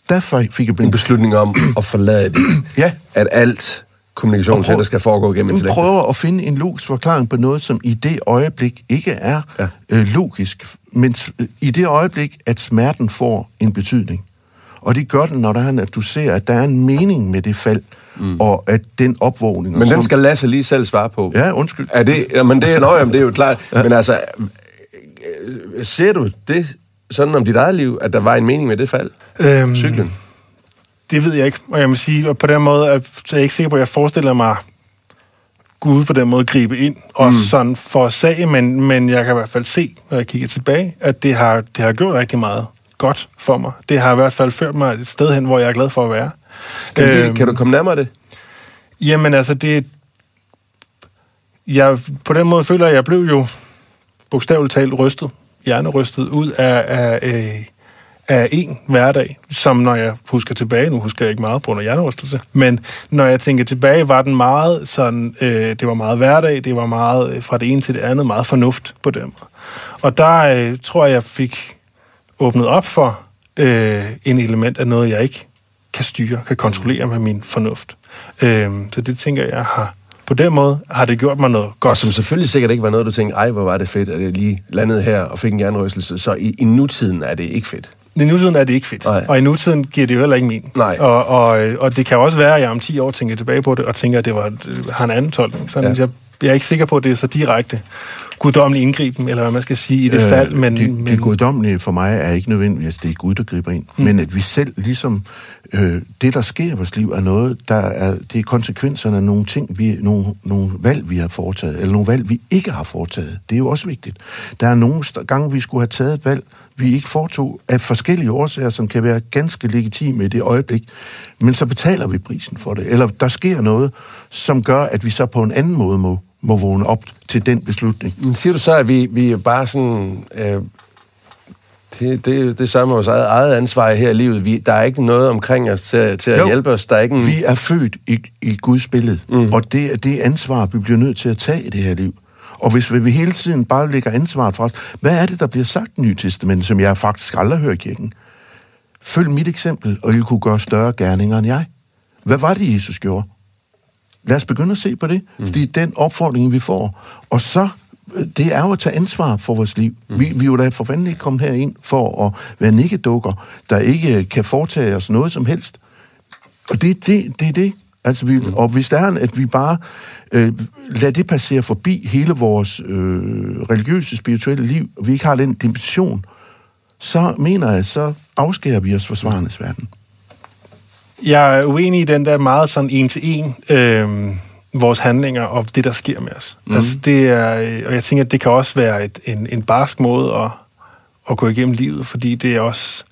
Der fik jeg En beslutning om at forlade det. Ja. At alt kommunikation Og til, prøv- der skal foregå gennem intellektet. prøver at finde en logisk forklaring på noget, som i det øjeblik ikke er ja. Øh, logisk, men i det øjeblik, at smerten får en betydning. Og det gør den, når der er, at du ser, at der er en mening med det fald, mm. og at den opvågning... Men den som- skal Lasse lige selv svare på. Ja, undskyld. Er det, jamen det, er, nå, jamen det er jo klart. Ja. Men altså, øh, ser du det sådan om dit eget liv, at der var en mening med det fald? Øhm, Cyklen? Det ved jeg ikke, og jeg må sige, at på den måde er jeg ikke sikker på, at jeg forestiller mig Gud på den måde gribe ind og mm. sådan for sag, men, men jeg kan i hvert fald se, når jeg kigger tilbage, at det har, det har gjort rigtig meget godt for mig. Det har i hvert fald ført mig et sted hen, hvor jeg er glad for at være. Kan, du, Øhm, kan du komme nærmere det? Jamen altså, det... Jeg, på den måde føler jeg, at jeg blev jo bogstaveligt talt rystet, hjernerystet ud af, af, af, af en hverdag, som når jeg husker tilbage, nu husker jeg ikke meget på grund af hjernerystelse, men når jeg tænker tilbage, var den meget sådan, øh, det var meget hverdag, det var meget øh, fra det ene til det andet, meget fornuft på den måde. Og der øh, tror jeg, jeg fik åbnet op for øh, en element af noget, jeg ikke kan styre, kan kontrollere med min fornuft. Øh, så det tænker jeg har, på den måde har det gjort mig noget Og godt. som selvfølgelig sikkert ikke var noget, du tænkte, ej, hvor var det fedt, at jeg lige landede her og fik en jernrystelse. Så i, i nutiden er det ikke fedt. I nutiden er det ikke fedt, Nej. og i nutiden giver det jo heller ikke mening. Nej. Og, og, og det kan også være, at jeg om 10 år tænker tilbage på det, og tænker, at det var, har en anden tolkning. Sådan, ja. jeg, jeg er ikke sikker på, at det er så direkte. Guddommelig indgriben, eller hvad man skal sige, i det øh, fald. Men, det, men... det guddommelige for mig er ikke nødvendigt, at det er Gud, der griber ind, mm. men at vi selv ligesom, øh, det der sker i vores liv, er noget, der er, det er konsekvenserne af nogle ting, vi, nogle, nogle valg, vi har foretaget, eller nogle valg, vi ikke har foretaget. Det er jo også vigtigt. Der er nogle gange, vi skulle have taget et valg, vi ikke foretog af forskellige årsager, som kan være ganske legitime i det øjeblik, men så betaler vi prisen for det. Eller der sker noget, som gør, at vi så på en anden måde må, må vågne op til den beslutning. Men siger du så, at vi, vi er bare sådan... Øh, det, det, det er vores eget, eget ansvar her i livet. Vi, der er ikke noget omkring os til, til at jo, hjælpe os. Der er ikke en... Vi er født i, i Guds billede, mm. og det er det ansvar, vi bliver nødt til at tage i det her liv. Og hvis vi hele tiden bare lægger ansvaret fra os, hvad er det, der bliver sagt i Nye Testament, som jeg faktisk aldrig hørt i kirken? Følg mit eksempel, og I kunne gøre større gerninger end jeg. Hvad var det, Jesus gjorde? Lad os begynde at se på det, mm. fordi den opfordring, vi får. Og så, det er jo at tage ansvar for vores liv. Mm. Vi, vi er jo da for fanden ikke kommet herind for at være nikkedukker, der ikke kan foretage os noget som helst. Og det er det, det, det. Altså, vi, mm. Og hvis det er, at vi bare øh, lader det passere forbi hele vores øh, religiøse, spirituelle liv, og vi ikke har den dimension, så mener jeg, så afskærer vi os fra svarenes verden. Jeg er uenig i den der meget sådan en til en, øh, vores handlinger og det, der sker med os. Mm. Altså, det er, øh, og jeg tænker, at det kan også være et, en, en barsk måde at, at gå igennem livet, fordi det er også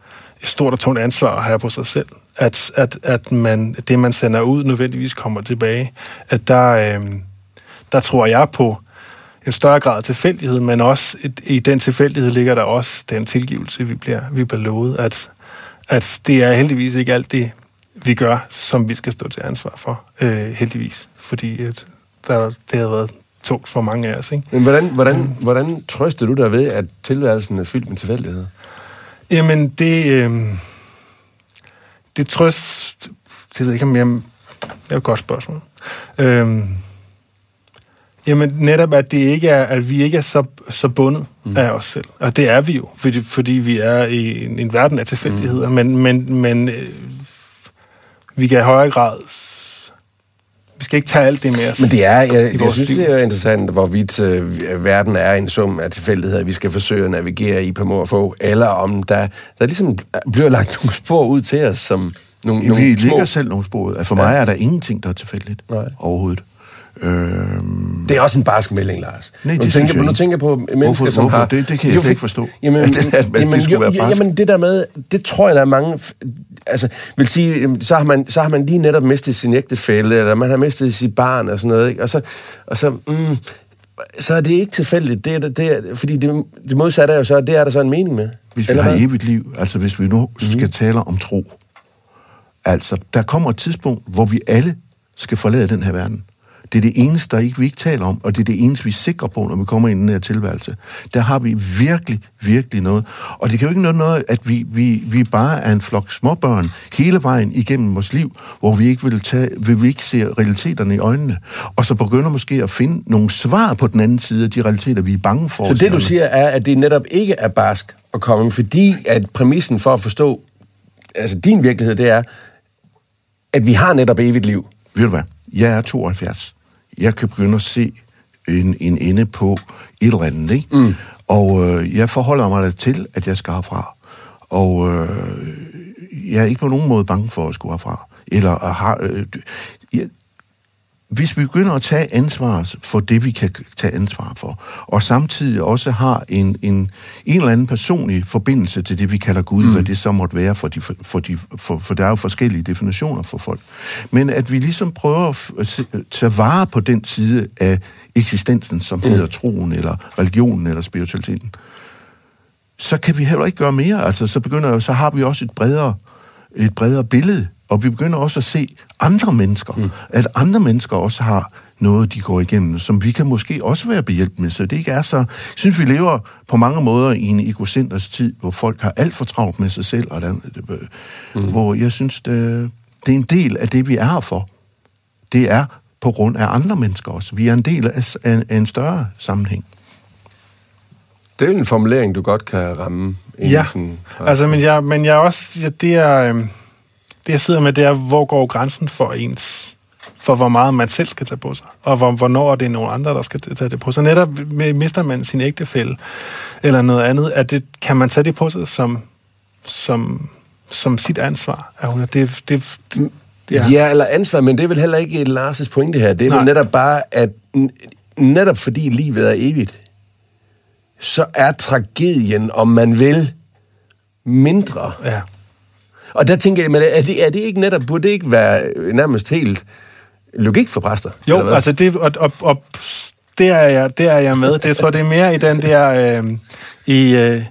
et stort og tungt ansvar at have på sig selv at, at, at man, det, man sender ud, nødvendigvis kommer tilbage. At der, øh, der tror jeg på en større grad af tilfældighed, men også i den tilfældighed ligger der også den tilgivelse, vi bliver, vi bliver lovet, at, at det er heldigvis ikke alt det, vi gør, som vi skal stå til ansvar for, øh, heldigvis. Fordi at der, det har været tungt for mange af os. Ikke? Men hvordan, hvordan, mm. hvordan trøster du dig ved, at tilværelsen er fyldt med tilfældighed? Jamen, det... Øh, det trøst... Det ved jeg ikke, om jeg... Det er et godt spørgsmål. Øhm, jamen netop, at, det ikke er, at vi ikke er så, så bundet mm. af os selv. Og det er vi jo, fordi, fordi vi er i en, en verden af tilfældigheder. Mm. Men, men, men øh, vi kan i højere grad vi skal ikke tage alt det med os. Men det er, jeg, jeg, jeg synes, liv. det er interessant, hvorvidt øh, verden er en sum af tilfældigheder, vi skal forsøge at navigere i på må og få, eller om der, der ligesom bliver lagt nogle spor ud til os, som nogle, vi nogle ligger små... selv nogle spor. For mig ja. er der ingenting, der er tilfældigt Nej. overhovedet. Øhm... Det er også en barsk melding, Lars. Nej, det nu, tænker, på, nu tænker på mennesker, hvorfor, som hvorfor? har... Det, det kan jeg jo, slet ikke forstå. Jamen, at, at, at jamen, det skulle jo. Jamen, det der med, det tror jeg, der er mange... Altså, vil sige, så har, man, så har man lige netop mistet sin ægtefælle, eller man har mistet sit barn, og sådan noget, ikke? Og så, og så, mm, så er det ikke tilfældigt. Det er, det er, fordi det, det modsatte er jo så, det er der så en mening med. Hvis vi eller har hvad? evigt liv, altså hvis vi nu mm. skal tale om tro, altså, der kommer et tidspunkt, hvor vi alle skal forlade den her verden. Det er det eneste, der ikke, vi ikke taler om, og det er det eneste, vi er sikre på, når vi kommer ind i den her tilværelse. Der har vi virkelig, virkelig noget. Og det kan jo ikke noget, at vi, vi, vi bare er en flok småbørn hele vejen igennem vores liv, hvor vi ikke vil, tage, vil vi ikke se realiteterne i øjnene, og så begynder måske at finde nogle svar på den anden side af de realiteter, vi er bange for. Så det, du siger, er, at det netop ikke er barsk at komme, fordi at præmissen for at forstå altså din virkelighed, det er, at vi har netop evigt liv. Ved du hvad? Jeg er 72 jeg kan begynde at se en, en ende på et eller andet, ikke? Mm. Og øh, jeg forholder mig til, at jeg skal herfra. Og øh, jeg er ikke på nogen måde bange for at skulle herfra. Eller har, øh, hvis vi begynder at tage ansvar for det, vi kan tage ansvar for, og samtidig også har en, en, en eller anden personlig forbindelse til det, vi kalder Gud, mm. hvad det så måtte være, for, de, for, de, for, for der er jo forskellige definitioner for folk. Men at vi ligesom prøver at tage vare på den side af eksistensen, som mm. hedder troen, eller religionen, eller spiritualiteten, så kan vi heller ikke gøre mere. Altså, så, begynder, så har vi også et bredere, et bredere billede og vi begynder også at se andre mennesker, mm. at andre mennesker også har noget, de går igennem, som vi kan måske også være behjælp med. Så det ikke er så... Jeg synes, vi lever på mange måder i en egocenters tid, hvor folk har alt for travlt med sig selv, og den, mm. hvor jeg synes, det, det er en del af det, vi er her for. Det er på grund af andre mennesker også. Vi er en del af, af, af en større sammenhæng. Det er en formulering, du godt kan ramme. Ja, sådan, altså, men jeg, men jeg også... Ja, det er... Øh det jeg sidder med, det er, hvor går grænsen for ens for hvor meget man selv skal tage på sig, og hvor, hvornår det er nogle andre, der skal tage det på sig. Netop mister man sin ægtefælde eller noget andet, at det, kan man tage det på sig som, som, som sit ansvar. At hun, det, det, det, ja. ja, eller ansvar, men det er vel heller ikke Lars' pointe her. Det er Nej. vel netop bare, at netop fordi livet er evigt, så er tragedien, om man vil, mindre. Ja. Og der tænker jeg, men er det, er det ikke netop, burde det ikke være nærmest helt logik for præster? Jo, altså det, og, og, og det, er jeg, det er jeg med. Det jeg tror det er mere i den der, øh, i, øh,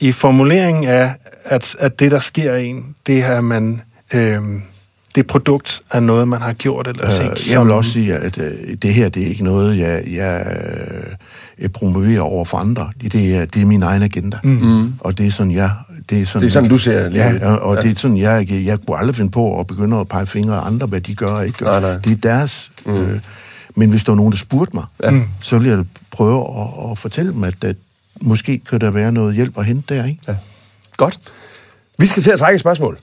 i formuleringen af, at, at det, der sker en, det er, man, øh, det produkt af noget, man har gjort eller set. Øh, jeg vil også sige, at øh, det her, det er ikke noget, jeg, jeg, øh, jeg promoverer over for andre. Det er, det er min egen agenda. Mm. Og det er sådan, jeg... Det er sådan, Det er sådan, du ser livet. Ja, og, og ja. det er sådan, jeg, jeg kunne aldrig finde på at begynde at pege fingre af andre, hvad de gør og ikke gør. Nej, nej. Det er deres... Mm. Øh, men hvis der var nogen, der spurgte mig, ja. så ville jeg prøve at, at fortælle dem, at, at måske kan der være noget hjælp at hente der, ikke? Ja. Godt. Vi skal til at trække et spørgsmål.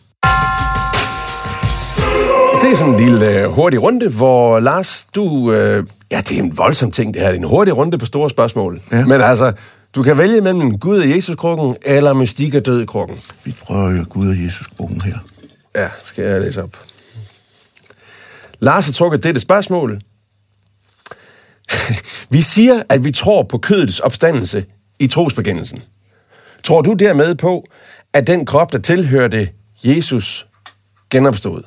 Det er sådan en lille øh, hurtig runde, hvor Lars, du... Øh, ja, det er en voldsom ting, det her. Det er en hurtig runde på store spørgsmål. Ja. Men altså, du kan vælge mellem Gud og Jesus-krukken, eller mystik og død i krukken. Vi prøver jo Gud og Jesus gruppen her. Ja, skal jeg læse op. Lars har trukket dette spørgsmål. vi siger, at vi tror på kødets opstandelse i trosbekendelsen. Tror du dermed på, at den krop, der tilhørte Jesus, genopstod?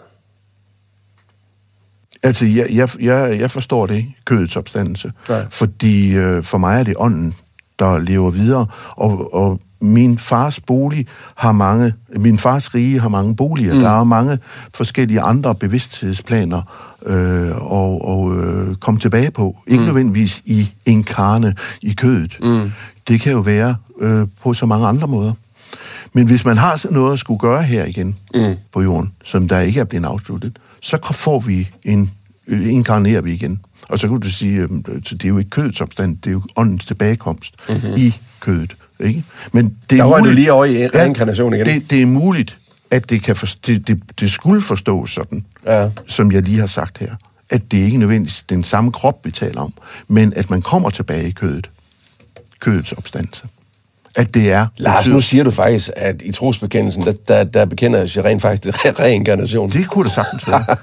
Altså, jeg, jeg, jeg, jeg forstår det ikke, kødets opstandelse. Nej. Fordi øh, for mig er det ånden, der lever videre. Og, og min fars bolig har mange, min fars rige har mange boliger. Mm. Der er mange forskellige andre bevidsthedsplaner øh, og, og øh, komme tilbage på. Ikke mm. nødvendigvis i inkarne, i kødet. Mm. Det kan jo være øh, på så mange andre måder. Men hvis man har noget at skulle gøre her igen mm. på jorden, som der ikke er blevet afsluttet, så får vi en, øh, inkarnerer vi igen. Og så kunne du sige, øh, så det er jo ikke kødets opstand, det er jo åndens tilbagekomst mm-hmm. i kødet. Ikke? Men det Der er røg du muligt, lige over i reinkarnation igen. Det, det er muligt, at det, kan forst- det, det, det skulle forstås sådan, Ja. som jeg lige har sagt her. At det ikke nødvendigvis den samme krop, vi taler om, men at man kommer tilbage i kødet. Kødets opstandelse. At det er... Lars, nu siger du faktisk, at i trosbekendelsen, der, der, der bekender sig rent faktisk re- reinkarnation. Det kunne det sagtens være.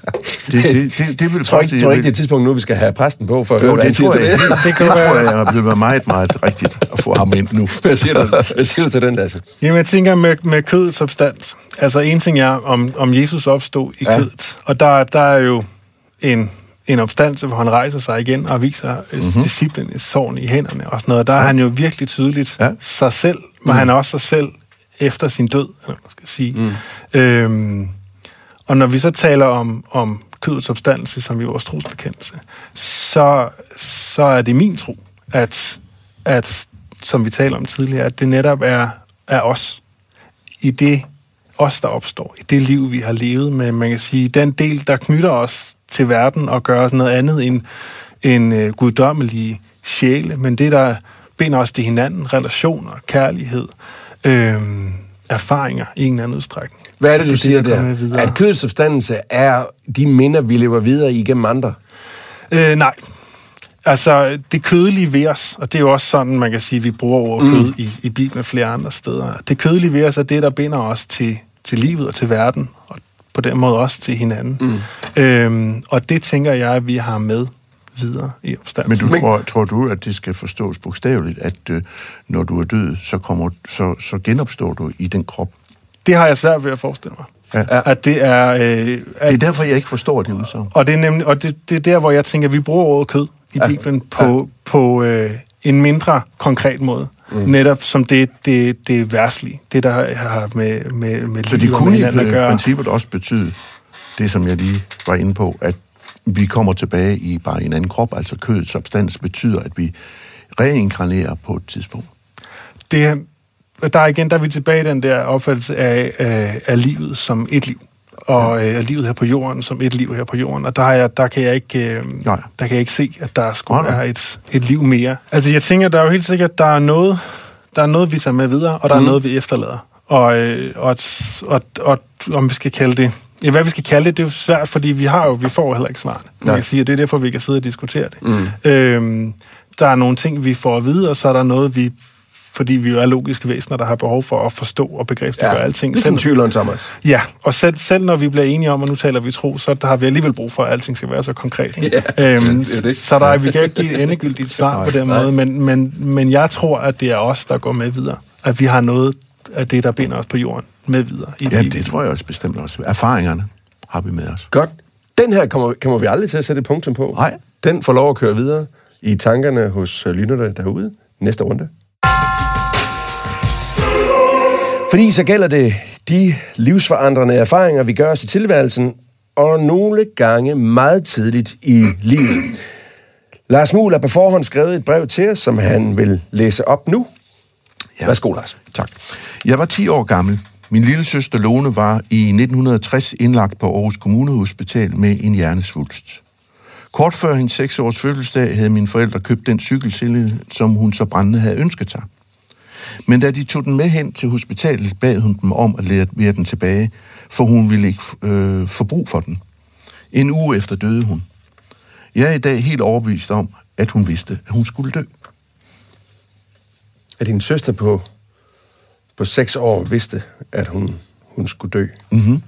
Det, det, det, det vil tror ikke, tror ikke, det er et tidspunkt nu, vi skal have præsten på, for at høre, Jo, hvad han det siger tror til jeg, det. det, det, det tror jeg, jeg vil være meget, meget rigtigt at få ham ind nu. Hvad siger du, hvad siger du til den, Lasse? Jamen, jeg tænker med, med kødets substans. Altså, en ting er, om, om Jesus opstod i ja. kødet. Og der, der er jo en, en opstandelse, hvor han rejser sig igen og viser mm-hmm. disciplin, sorgen i hænderne og sådan noget. Der er han jo virkelig tydeligt Ja. sig selv, men mm. han er også sig selv efter sin død, eller man skal sige. Mm. Øhm, og når vi så taler om, om kødets substans, som i vores trosbekendelse, så, så er det min tro, at, at som vi taler om tidligere, at det netop er, er os, i det os, der opstår, i det liv, vi har levet med, man kan sige, den del, der knytter os til verden og gør os noget andet end, end øh, guddommelige sjæle, men det, der binder os til hinanden, relationer, kærlighed, øh, erfaringer i en eller anden udstrækning. Hvad er det, du det, siger der. At kødets substance er de minder, vi lever videre igennem andre? Øh, nej. Altså, det kødelige ved os, og det er jo også sådan, man kan sige, at vi bruger ordet kød i, i Bibelen flere andre steder. Det kødelige ved os er det, der binder os til, til livet og til verden, og på den måde også til hinanden. Mm. Øhm, og det tænker jeg, at vi har med videre i Men opstandelsen. du Men- tror, tror du, at det skal forstås bogstaveligt, at øh, når du er død, så, kommer, så, så genopstår du i den krop? Det har jeg svært ved at forestille mig. Ja. At det er... Øh, Det at, er derfor, jeg ikke forstår det udsagn. Og det er nemlig, og det, det er der, hvor jeg tænker, at vi bruger ordet kød i ja. Bibelen på, ja. på øh, en mindre konkret måde. Mm. Netop som det, det, det værslige. Det, der har med, med, med Så det kunne i princippet også betyde, det som jeg lige var inde på, at vi kommer tilbage i bare en anden krop, altså kødets substans betyder, at vi reinkarnerer på et tidspunkt. Det, er- der er igen, der er vi tilbage i den der opfattelse af, af, af livet som et liv. Og øh, livet her på jorden som et liv her på jorden. Og der, jeg, der, kan, jeg ikke, øh, Nej. der kan jeg ikke se, at der skulle Nej, være et, et liv mere. Altså jeg tænker, der er jo helt sikkert, der er noget, der er noget vi tager med videre, og der mm. er noget, vi efterlader. Og, øh, og, og, og om vi skal kalde det Ja, hvad vi skal kalde det, det er jo svært, fordi vi har jo, vi får jo heller ikke svarene. Man kan sige, at det er derfor, vi kan sidde og diskutere det. Mm. Øhm, der er nogle ting, vi får at vide, og så er der noget, vi, fordi vi jo er logiske væsener, der har behov for at forstå og begrebsliggøre ja, alting. Ligesom Selv- tvivleren Thomas. Ja, og selv, selv når vi bliver enige om, og nu taler vi tro, så der har vi alligevel brug for, at alting skal være så konkret. Ikke? Ja, øhm, det er det. Så der, er- vi kan ikke give et endegyldigt svar på den Nej. måde, men, men, men jeg tror, at det er os, der går med videre. At vi har noget af det, der binder os på jorden, med videre. I Ja, det tror jeg også bestemt også. Erfaringerne har vi med os. Godt. Den her kommer, kommer vi aldrig til at sætte et punktum på. Nej. Den får lov at køre videre i tankerne hos øh, lytterne derude. Næste runde. Fordi så gælder det de livsforandrende erfaringer, vi gør os i tilværelsen, og nogle gange meget tidligt i livet. Lars Muhl har på forhånd skrevet et brev til os, som han vil læse op nu. Ja. Værsgo, Lars. Tak. Jeg var 10 år gammel. Min lille søster Lone var i 1960 indlagt på Aarhus Kommunehospital med en hjernesvulst. Kort før hendes 6 års fødselsdag havde mine forældre købt den cykelsele, som hun så brændende havde ønsket sig. Men da de tog den med hen til hospitalet, bad hun dem om at levere den tilbage, for hun ville ikke øh, få brug for den. En uge efter døde hun. Jeg er i dag helt overbevist om, at hun vidste, at hun skulle dø. At din søster på, på seks år vidste, at hun, hun skulle dø. Mm-hmm.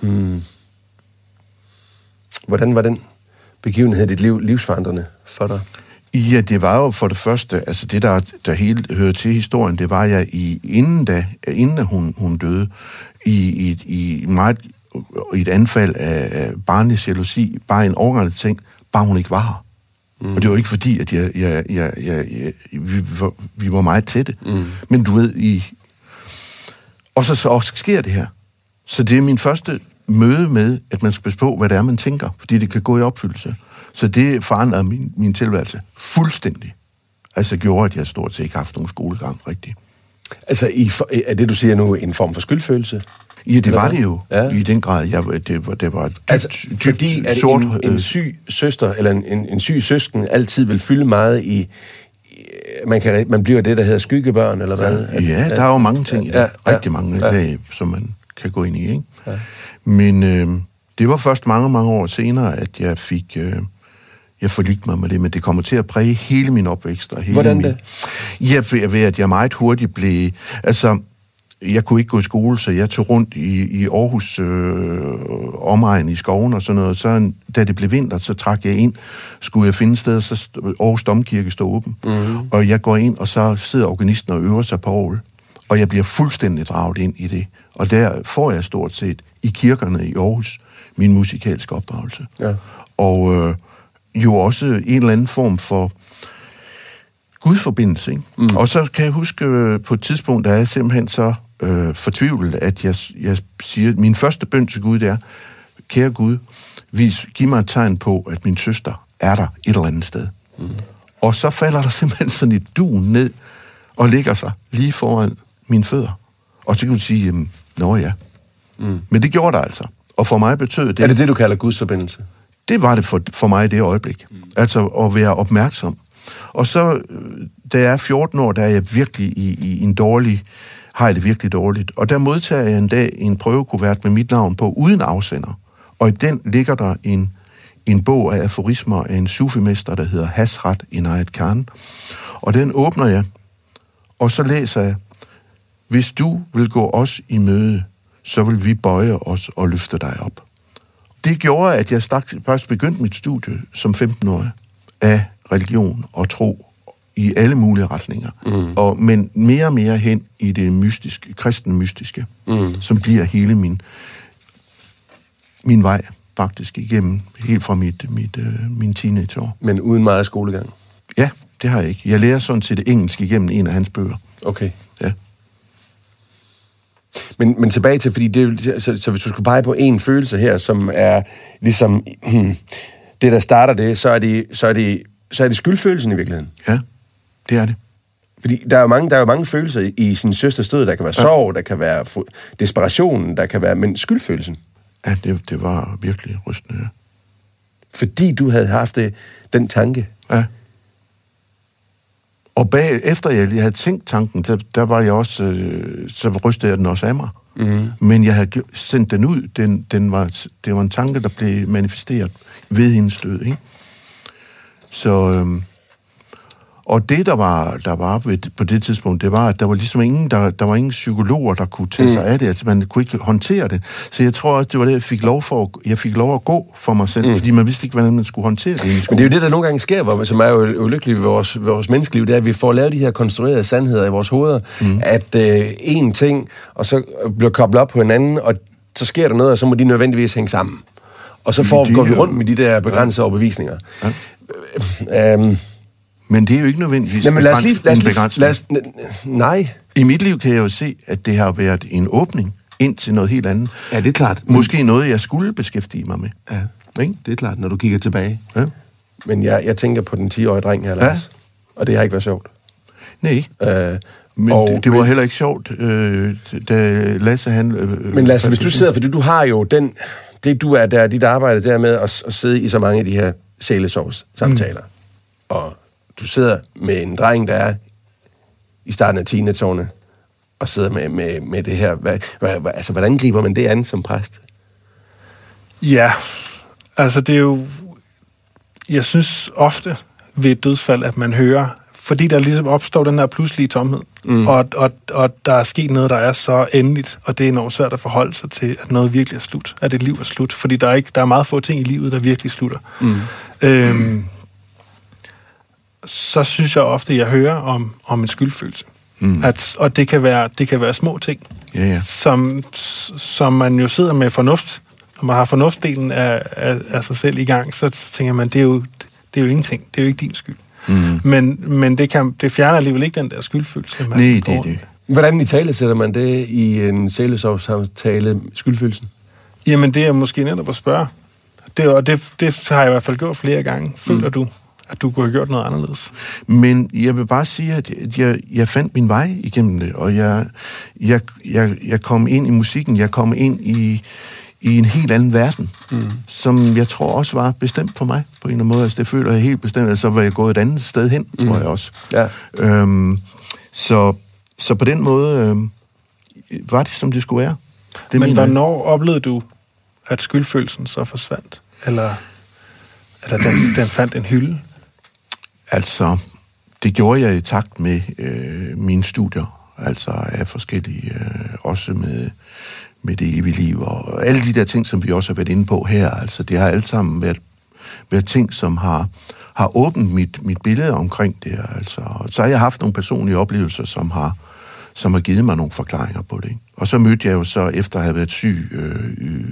Hmm. Hvordan var den begivenhed i dit liv livsforandrende for dig? Ja, det var jo for det første, altså det, der, der helt hører til historien, det var jeg i, inden da, inden hun, hun døde, i, i, i, meget, i et anfald af, af barnlig jalousi, bare en overgang ting, bare hun ikke var her. Mm. Og det var ikke fordi, at jeg, jeg, jeg, jeg, jeg, vi, var, vi var meget tætte. Mm. Men du ved, i... Og så, så også sker det her. Så det er min første møde med, at man skal passe på, hvad det er, man tænker, fordi det kan gå i opfyldelse. Så det forandrede min, min tilværelse fuldstændig. Altså gjorde, at jeg stort set ikke har haft nogen skolegang rigtig. Altså, i, er det, du siger nu, en form for skyldfølelse? Ja, det var det jo. Ja. Ja. I den grad. Jeg, det, var, det var dybt, Altså, dybt fordi at sort, en, en øh, syg søster, eller en, en, en syg søsken, altid vil fylde meget i... i man, kan, man bliver det, der hedder skyggebørn, eller hvad? At- Ja, der er jo mange ting, Ja, ja, ja, rigtig mange ja. ja. lag, som man kan gå ind i. Ikke? Ja. Men øh, det var først mange, mange år senere, at jeg fik... Øh, jeg forligte mig med det, men det kommer til at præge hele min opvækst. Og hele Hvordan min, det? Ja, ved, ved at jeg meget hurtigt blev... Altså, jeg kunne ikke gå i skole, så jeg tog rundt i, i Aarhus øh, omegn i skoven og sådan noget. Så da det blev vinter, så trak jeg ind. Skulle jeg finde et sted, så Aarhus Domkirke stod åben. Mm-hmm. Og jeg går ind, og så sidder organisten og øver sig på orgel. Og jeg bliver fuldstændig draget ind i det. Og der får jeg stort set i kirkerne i Aarhus min musikalske opdragelse. Ja. Og øh, jo også en eller anden form for gudforbindelse. Ikke? Mm. Og så kan jeg huske øh, på et tidspunkt, der er jeg simpelthen så øh, fortvivlet, at jeg, jeg siger, min første bøn til Gud det er, kære Gud, vis, giv mig et tegn på, at min søster er der et eller andet sted. Mm. Og så falder der simpelthen sådan et dun ned og ligger sig lige foran mine fødder. Og så kan du sige, jamen, nå ja. Mm. Men det gjorde der altså. Og for mig betød det... Er det det, du kalder Guds forbindelse? Det var det for, for mig i det øjeblik. Mm. Altså at være opmærksom. Og så, øh, da jeg er 14 år, der er jeg virkelig i, i en dårlig, har jeg det virkelig dårligt. Og der modtager jeg en dag en prøvekuvert med mit navn på, uden afsender. Og i den ligger der en, en bog af aforismer af en sufimester, der hedder Hasrat Inayat Khan. Og den åbner jeg, og så læser jeg, hvis du vil gå os i møde, så vil vi bøje os og løfte dig op. Det gjorde, at jeg faktisk begyndte mit studie som 15-årig af religion og tro i alle mulige retninger. Mm. Og, men mere og mere hen i det mystiske, kristne mystiske, mm. som bliver hele min, min vej faktisk igennem, helt fra mit, mit, øh, min teenageår. Men uden meget skolegang? Ja, det har jeg ikke. Jeg lærer sådan det engelsk igennem en af hans bøger. Okay. Ja. Men, men tilbage til, fordi det, så, så hvis du skulle pege på en følelse her, som er ligesom det, der starter det, så er det, så er det, så er det skyldfølelsen i virkeligheden. Ja, det er det. Fordi der er jo mange, der er jo mange følelser i, i sin søsters død. Der kan være sorg, der kan være desperationen, der kan være... Men skyldfølelsen. Ja, det, det var virkelig rystende, ja. Fordi du havde haft det, den tanke. ja. Og bag, efter jeg lige havde tænkt tanken, der, der var jeg også, øh, så rystede jeg den også af mig. Mm. Men jeg havde sendt den ud. Den, den var, det var en tanke, der blev manifesteret ved hendes død. Ikke? Så, øhm, og det, der var, der var ved, på det tidspunkt, det var, at der var ligesom ingen, der, der var ingen psykologer, der kunne tage sig af det. Altså, man kunne ikke håndtere det. Så jeg tror også, det var det, jeg fik lov, for, at- jeg fik lov at gå for mig selv, mm. fordi man vidste ikke, hvordan man skulle håndtere det. Men det er jo det, der nogle gange sker, hvor, som er jo ulykkeligt ved vores, ved vores menneskeliv, det er, at vi får lavet de her konstruerede sandheder i vores hoveder, mm. at øh, en ting, og så bliver koblet op på en anden, og så sker der noget, og så må de nødvendigvis hænge sammen. Og så får, det går vi rundt med de der begrænsede overbevisninger. Ja. Øhm, Men det er jo ikke nødvendigvis jamen, lad os lige... Lad os lige lad os, nej. I mit liv kan jeg jo se, at det har været en åbning ind til noget helt andet. Ja, det er klart. Måske noget, jeg skulle beskæftige mig med. Ja, Ikke? det er klart, når du kigger tilbage. Ja. Men jeg, jeg tænker på den 10-årige dreng her, Lars. Og det har ikke været sjovt. Nej, Øh, men og- det, det var heller ikke sjovt, øh, da Lasse han... Øh, Men Lasse, hvis du sidder, for du har jo den, det du er der, dit arbejde der med at, at sidde i så mange af de her sælesovs samtaler. Mm. Og du sidder med en dreng, der er i starten af teenageårene, og sidder med, med, med det her. Hvad, hvad, altså, hvordan griber man det an som præst? Ja, altså det er jo... Jeg synes ofte ved et dødsfald, at man hører, fordi der ligesom opstår den her pludselige tomhed, mm. og, og, og der er sket noget, der er så endeligt, og det er enormt svært at forholde sig til, at noget virkelig er slut, at et liv er slut, fordi der er, ikke, der er meget få ting i livet, der virkelig slutter. Mm. Øhm, så synes jeg ofte, at jeg hører om, om en skyldfølelse. Mm. At, og det kan, være, det kan være små ting, Ja, ja. som, som man jo sidder med fornuft. Når man har fornuftdelen af, af, af sig selv i gang, så, så tænker man, det er, jo, det er jo ingenting. Det er jo ikke din skyld. Mm. Men, men det, kan, det fjerner alligevel ikke den der skyldfølelse. man Nej, det er det. Hvordan i tale sætter man det i en sælesovs-samtale, skyldfølelsen? Jamen, det er måske netop at spørge. Det, og det, det har jeg i hvert fald gjort flere gange. Føler mm. du, at du kunne have gjort noget anderledes? Men jeg vil bare sige, at jeg, jeg fandt min vej igennem det, og jeg, jeg, jeg, jeg kom ind i musikken, jeg kom ind i, i en helt anden verden, mm. som jeg tror også var bestemt for mig på en eller anden måde. Altså det føler jeg helt bestemt, og så var jeg gået et andet sted hen, mm. tror jeg også. Ja. Øhm, så, så på den måde øhm, var det, som det skulle være. Det Men mener jeg. hvornår oplevede du, at skyldfølelsen så forsvandt? Eller, eller den, den fandt en hylde? Altså, det gjorde jeg i takt med øh, mine studier, altså af forskellige, øh, også med, med det evige liv, og alle de der ting, som vi også har været inde på her, altså det har alt sammen været, været ting, som har, har åbnet mit, mit billede omkring det, altså. Så har jeg haft nogle personlige oplevelser, som har, som har givet mig nogle forklaringer på det. Ikke? Og så mødte jeg jo så, efter at have været syg øh,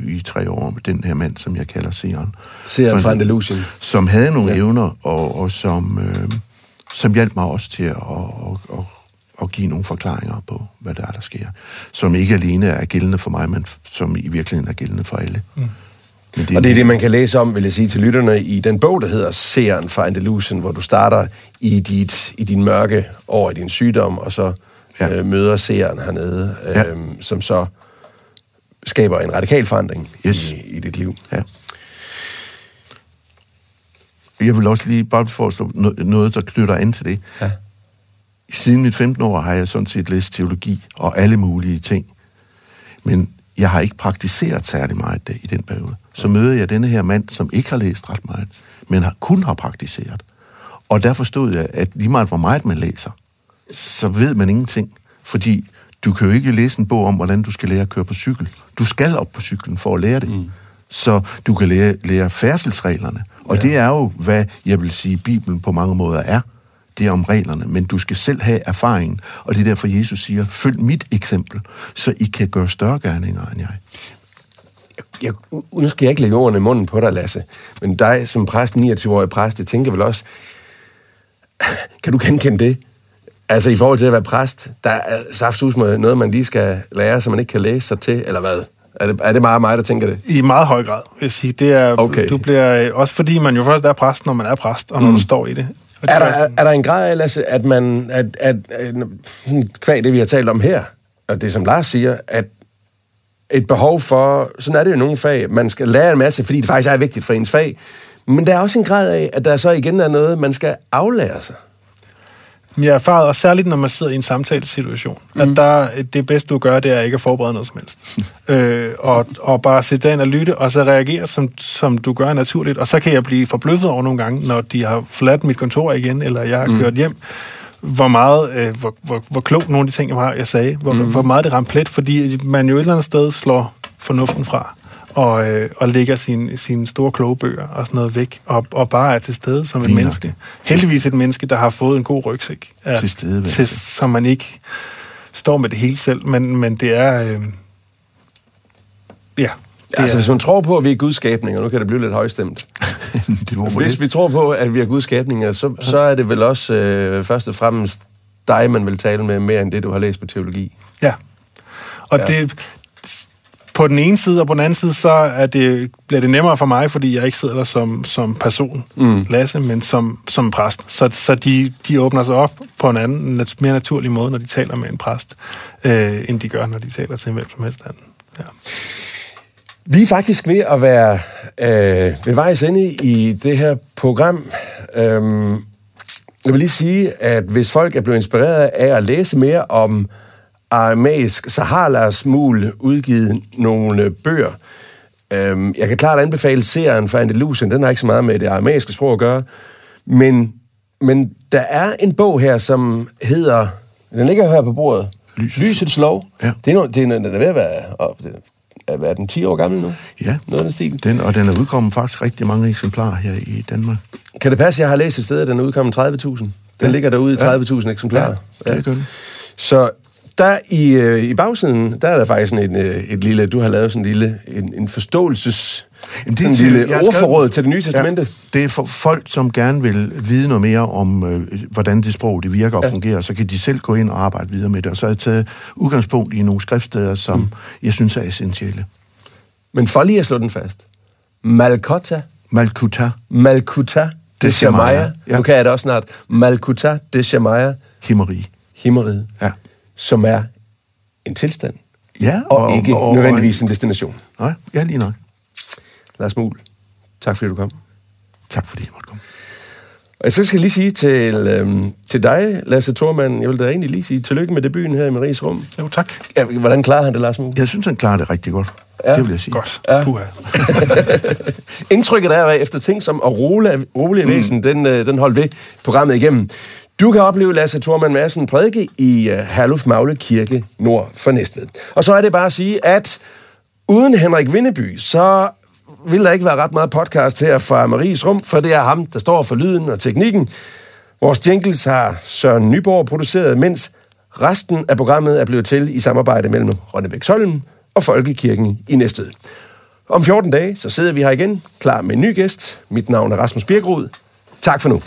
i, i tre år, med den her mand, som jeg kalder. Seeren For- fra Andalusien. som havde nogle ja. evner, og, og som, øh, som hjalp mig også til at, at, at, at give nogle forklaringer på, hvad der er, der sker. Som ikke alene er gældende for mig, men som i virkeligheden er gældende for alle. Mm. Men Og det er det, man kan læse om, vil jeg sige til lytterne, i den bog, der hedder Seeren fra Andalusien, hvor du starter i, dit, i din mørke år i din sygdom, og så ja. Øh, møder seeren hernede, øh, Ja. som så skaber en radikal forandring Yes. i, i dit liv. Ja. Jeg vil også lige bare foreslå no- noget, der knytter an til det. Ja. Siden mit 15 år har jeg sådan set læst teologi og alle mulige ting. Men jeg har ikke praktiseret særlig meget det, i den periode. Så møder jeg denne her mand, som ikke har læst ret meget, men har, kun har praktiseret. Og der forstod jeg, at lige meget hvor meget man læser, så ved man ingenting. Fordi du kan jo ikke læse en bog om, hvordan du skal lære at køre på cykel. Du skal op på cyklen for at lære det. Mm. Så du kan lære, lære færdselsreglerne. Og ja. det er jo, hvad jeg vil sige, Bibelen på mange måder er. Det er om reglerne, men du skal selv have erfaringen. Og det er derfor, Jesus siger, følg mit eksempel, så I kan gøre større gerninger end jeg. Jeg, nu skal jeg ikke lægge ordene i munden på dig, Lasse, men dig som præst, 29-årig præst, jeg tænker vel også, kan du genkende det? Altså i forhold til at være præst, der er saftsus med noget, man lige skal lære, som man ikke kan læse sig til, eller hvad? Er det, er det meget mig, der tænker det? I meget høj grad, vil jeg sige. Det er, Okay. Du bliver, også fordi man jo først er præst, når man er præst, og når mm. du står i det. Er der, er, er der en grad af, Lasse, at man, at, at, at sådan kvæg det, vi har talt om her, og det som Lars siger, at et behov for, sådan er det jo i nogle fag, man skal lære en masse, fordi det faktisk er vigtigt for ens fag, men der er også en grad af, at der så igen er noget, man skal aflære sig. Jeg har erfaret, og særligt når man sidder i en samtalesituation, mm. at der, det bedste du gør, det er ikke at forberede noget som helst. øh, og, og bare sætte ind og lytte, og så reagere, som, som du gør naturligt. Og så kan jeg blive forbløffet over nogle gange, når de har forladt mit kontor igen, eller jeg har mm. kørt hjem, hvor meget, øh, hvor, hvor, hvor klogt nogle af de ting, jeg, har, jeg sagde, hvor, mm. hvor meget det ramte plet, fordi man jo et eller andet sted slår fornuften fra og, øh, og lægger sine sin store kloge bøger og sådan noget væk, og, og bare er til stede som et Lige menneske. Nok. Heldigvis et menneske, der har fået en god rygsæk. Er, til stede. Til, så man ikke står med det hele selv, men, men det er... Øh, ja, Ja, altså, hvis man tror på, at vi er gudskabninger, nu kan det blive lidt højstemt. det var hvis det. vi tror på, at vi er gudskabninger, så, så er det vel også øh, først og fremmest dig, man vil tale med, mere end det, du har læst på teologi. Ja. Og ja. det, på den ene side, og på den anden side, så er det, bliver det nemmere for mig, fordi jeg ikke sidder der som, som person, mm. Lasse, men som, som præst. Så, så de, de åbner sig op på en anden, mere naturlig måde, når de taler med en præst, øh, end de gør, når de taler til en hvem som helst anden. Ja. Vi er faktisk ved at være øh, ved vejs ende i det her program. Øhm, jeg vil lige sige, at hvis folk er blevet inspireret af at læse mere om aramæisk, så har Lars Muhl udgivet nogle bøger. Øhm, jeg kan klart anbefale serien for Andalusien. Den har ikke så meget med det aramæiske sprog at gøre. Men, men der er en bog her, som hedder... Den ligger her på bordet. Lysets, Lysets lov. Ja. Det er, no, det er, den er ved at være... Oh, det er, hvad er den, 10 år gammel nu? Ja, Noget af den, stil. den, og den er udkommet faktisk rigtig mange eksemplarer her i Danmark. Kan det passe, at jeg har læst et sted, at den er udkommet 30.000? Den ja. ligger derude i 30.000 eksemplarer. Ja, det gør den. Så der i, øh, i bagsiden, der er der faktisk sådan et, øh, et lille, du har lavet sådan en lille, en, en forståelses, Jamen, det er en lille ordforråd til det nye testamente. Ja, det er for folk, som gerne vil vide noget mere om, øh, hvordan det sprog det virker og ja. fungerer, så kan de selv gå ind og arbejde videre med det. Og så har jeg taget udgangspunkt i nogle skriftsteder, som mm. jeg synes er essentielle. Men for lige at slå den fast. Malkota. Malkuta. Malkuta de Shamaya. Ja. Nu kan jeg det også snart. Malkuta de Shamaya. Himmeri. Himmeriet. Ja som er en tilstand, ja, og, og ikke og, nødvendigvis en destination. Nej, ja, lige nok. Lars Muhl, tak fordi du kom. Tak fordi jeg måtte komme. Og så skal jeg lige sige til, øhm, til dig, Lasse Thormand, jeg vil da egentlig lige sige tillykke med debuten her i Maries Rum. Jo, tak. Ja, hvordan klarer han det, Lars Muhl? Jeg synes, han klarer det rigtig godt. Ja. Det vil jeg sige. Godt. Ja. Indtrykket er, at efter ting som at rolige, rolige mm. væsen, den, øh, den holdt ved programmet igennem. Du kan opleve Lasse Thorman Madsen prædike i øh, Herluf Magle Kirke nord for Næstved. Og så er det bare at sige, at uden Henrik Vindeby, så vil der ikke være ret meget podcast her fra Maries Rum, for det er ham, der står for lyden og teknikken. Vores jingles har Søren Nyborg produceret, mens resten af programmet er blevet til i samarbejde mellem Rønnebæk Solm og Folkekirken i Næstved. Om 14 dage, så sidder vi her igen, klar med en ny gæst. Mit navn er Rasmus Birkrud. Tak for nu.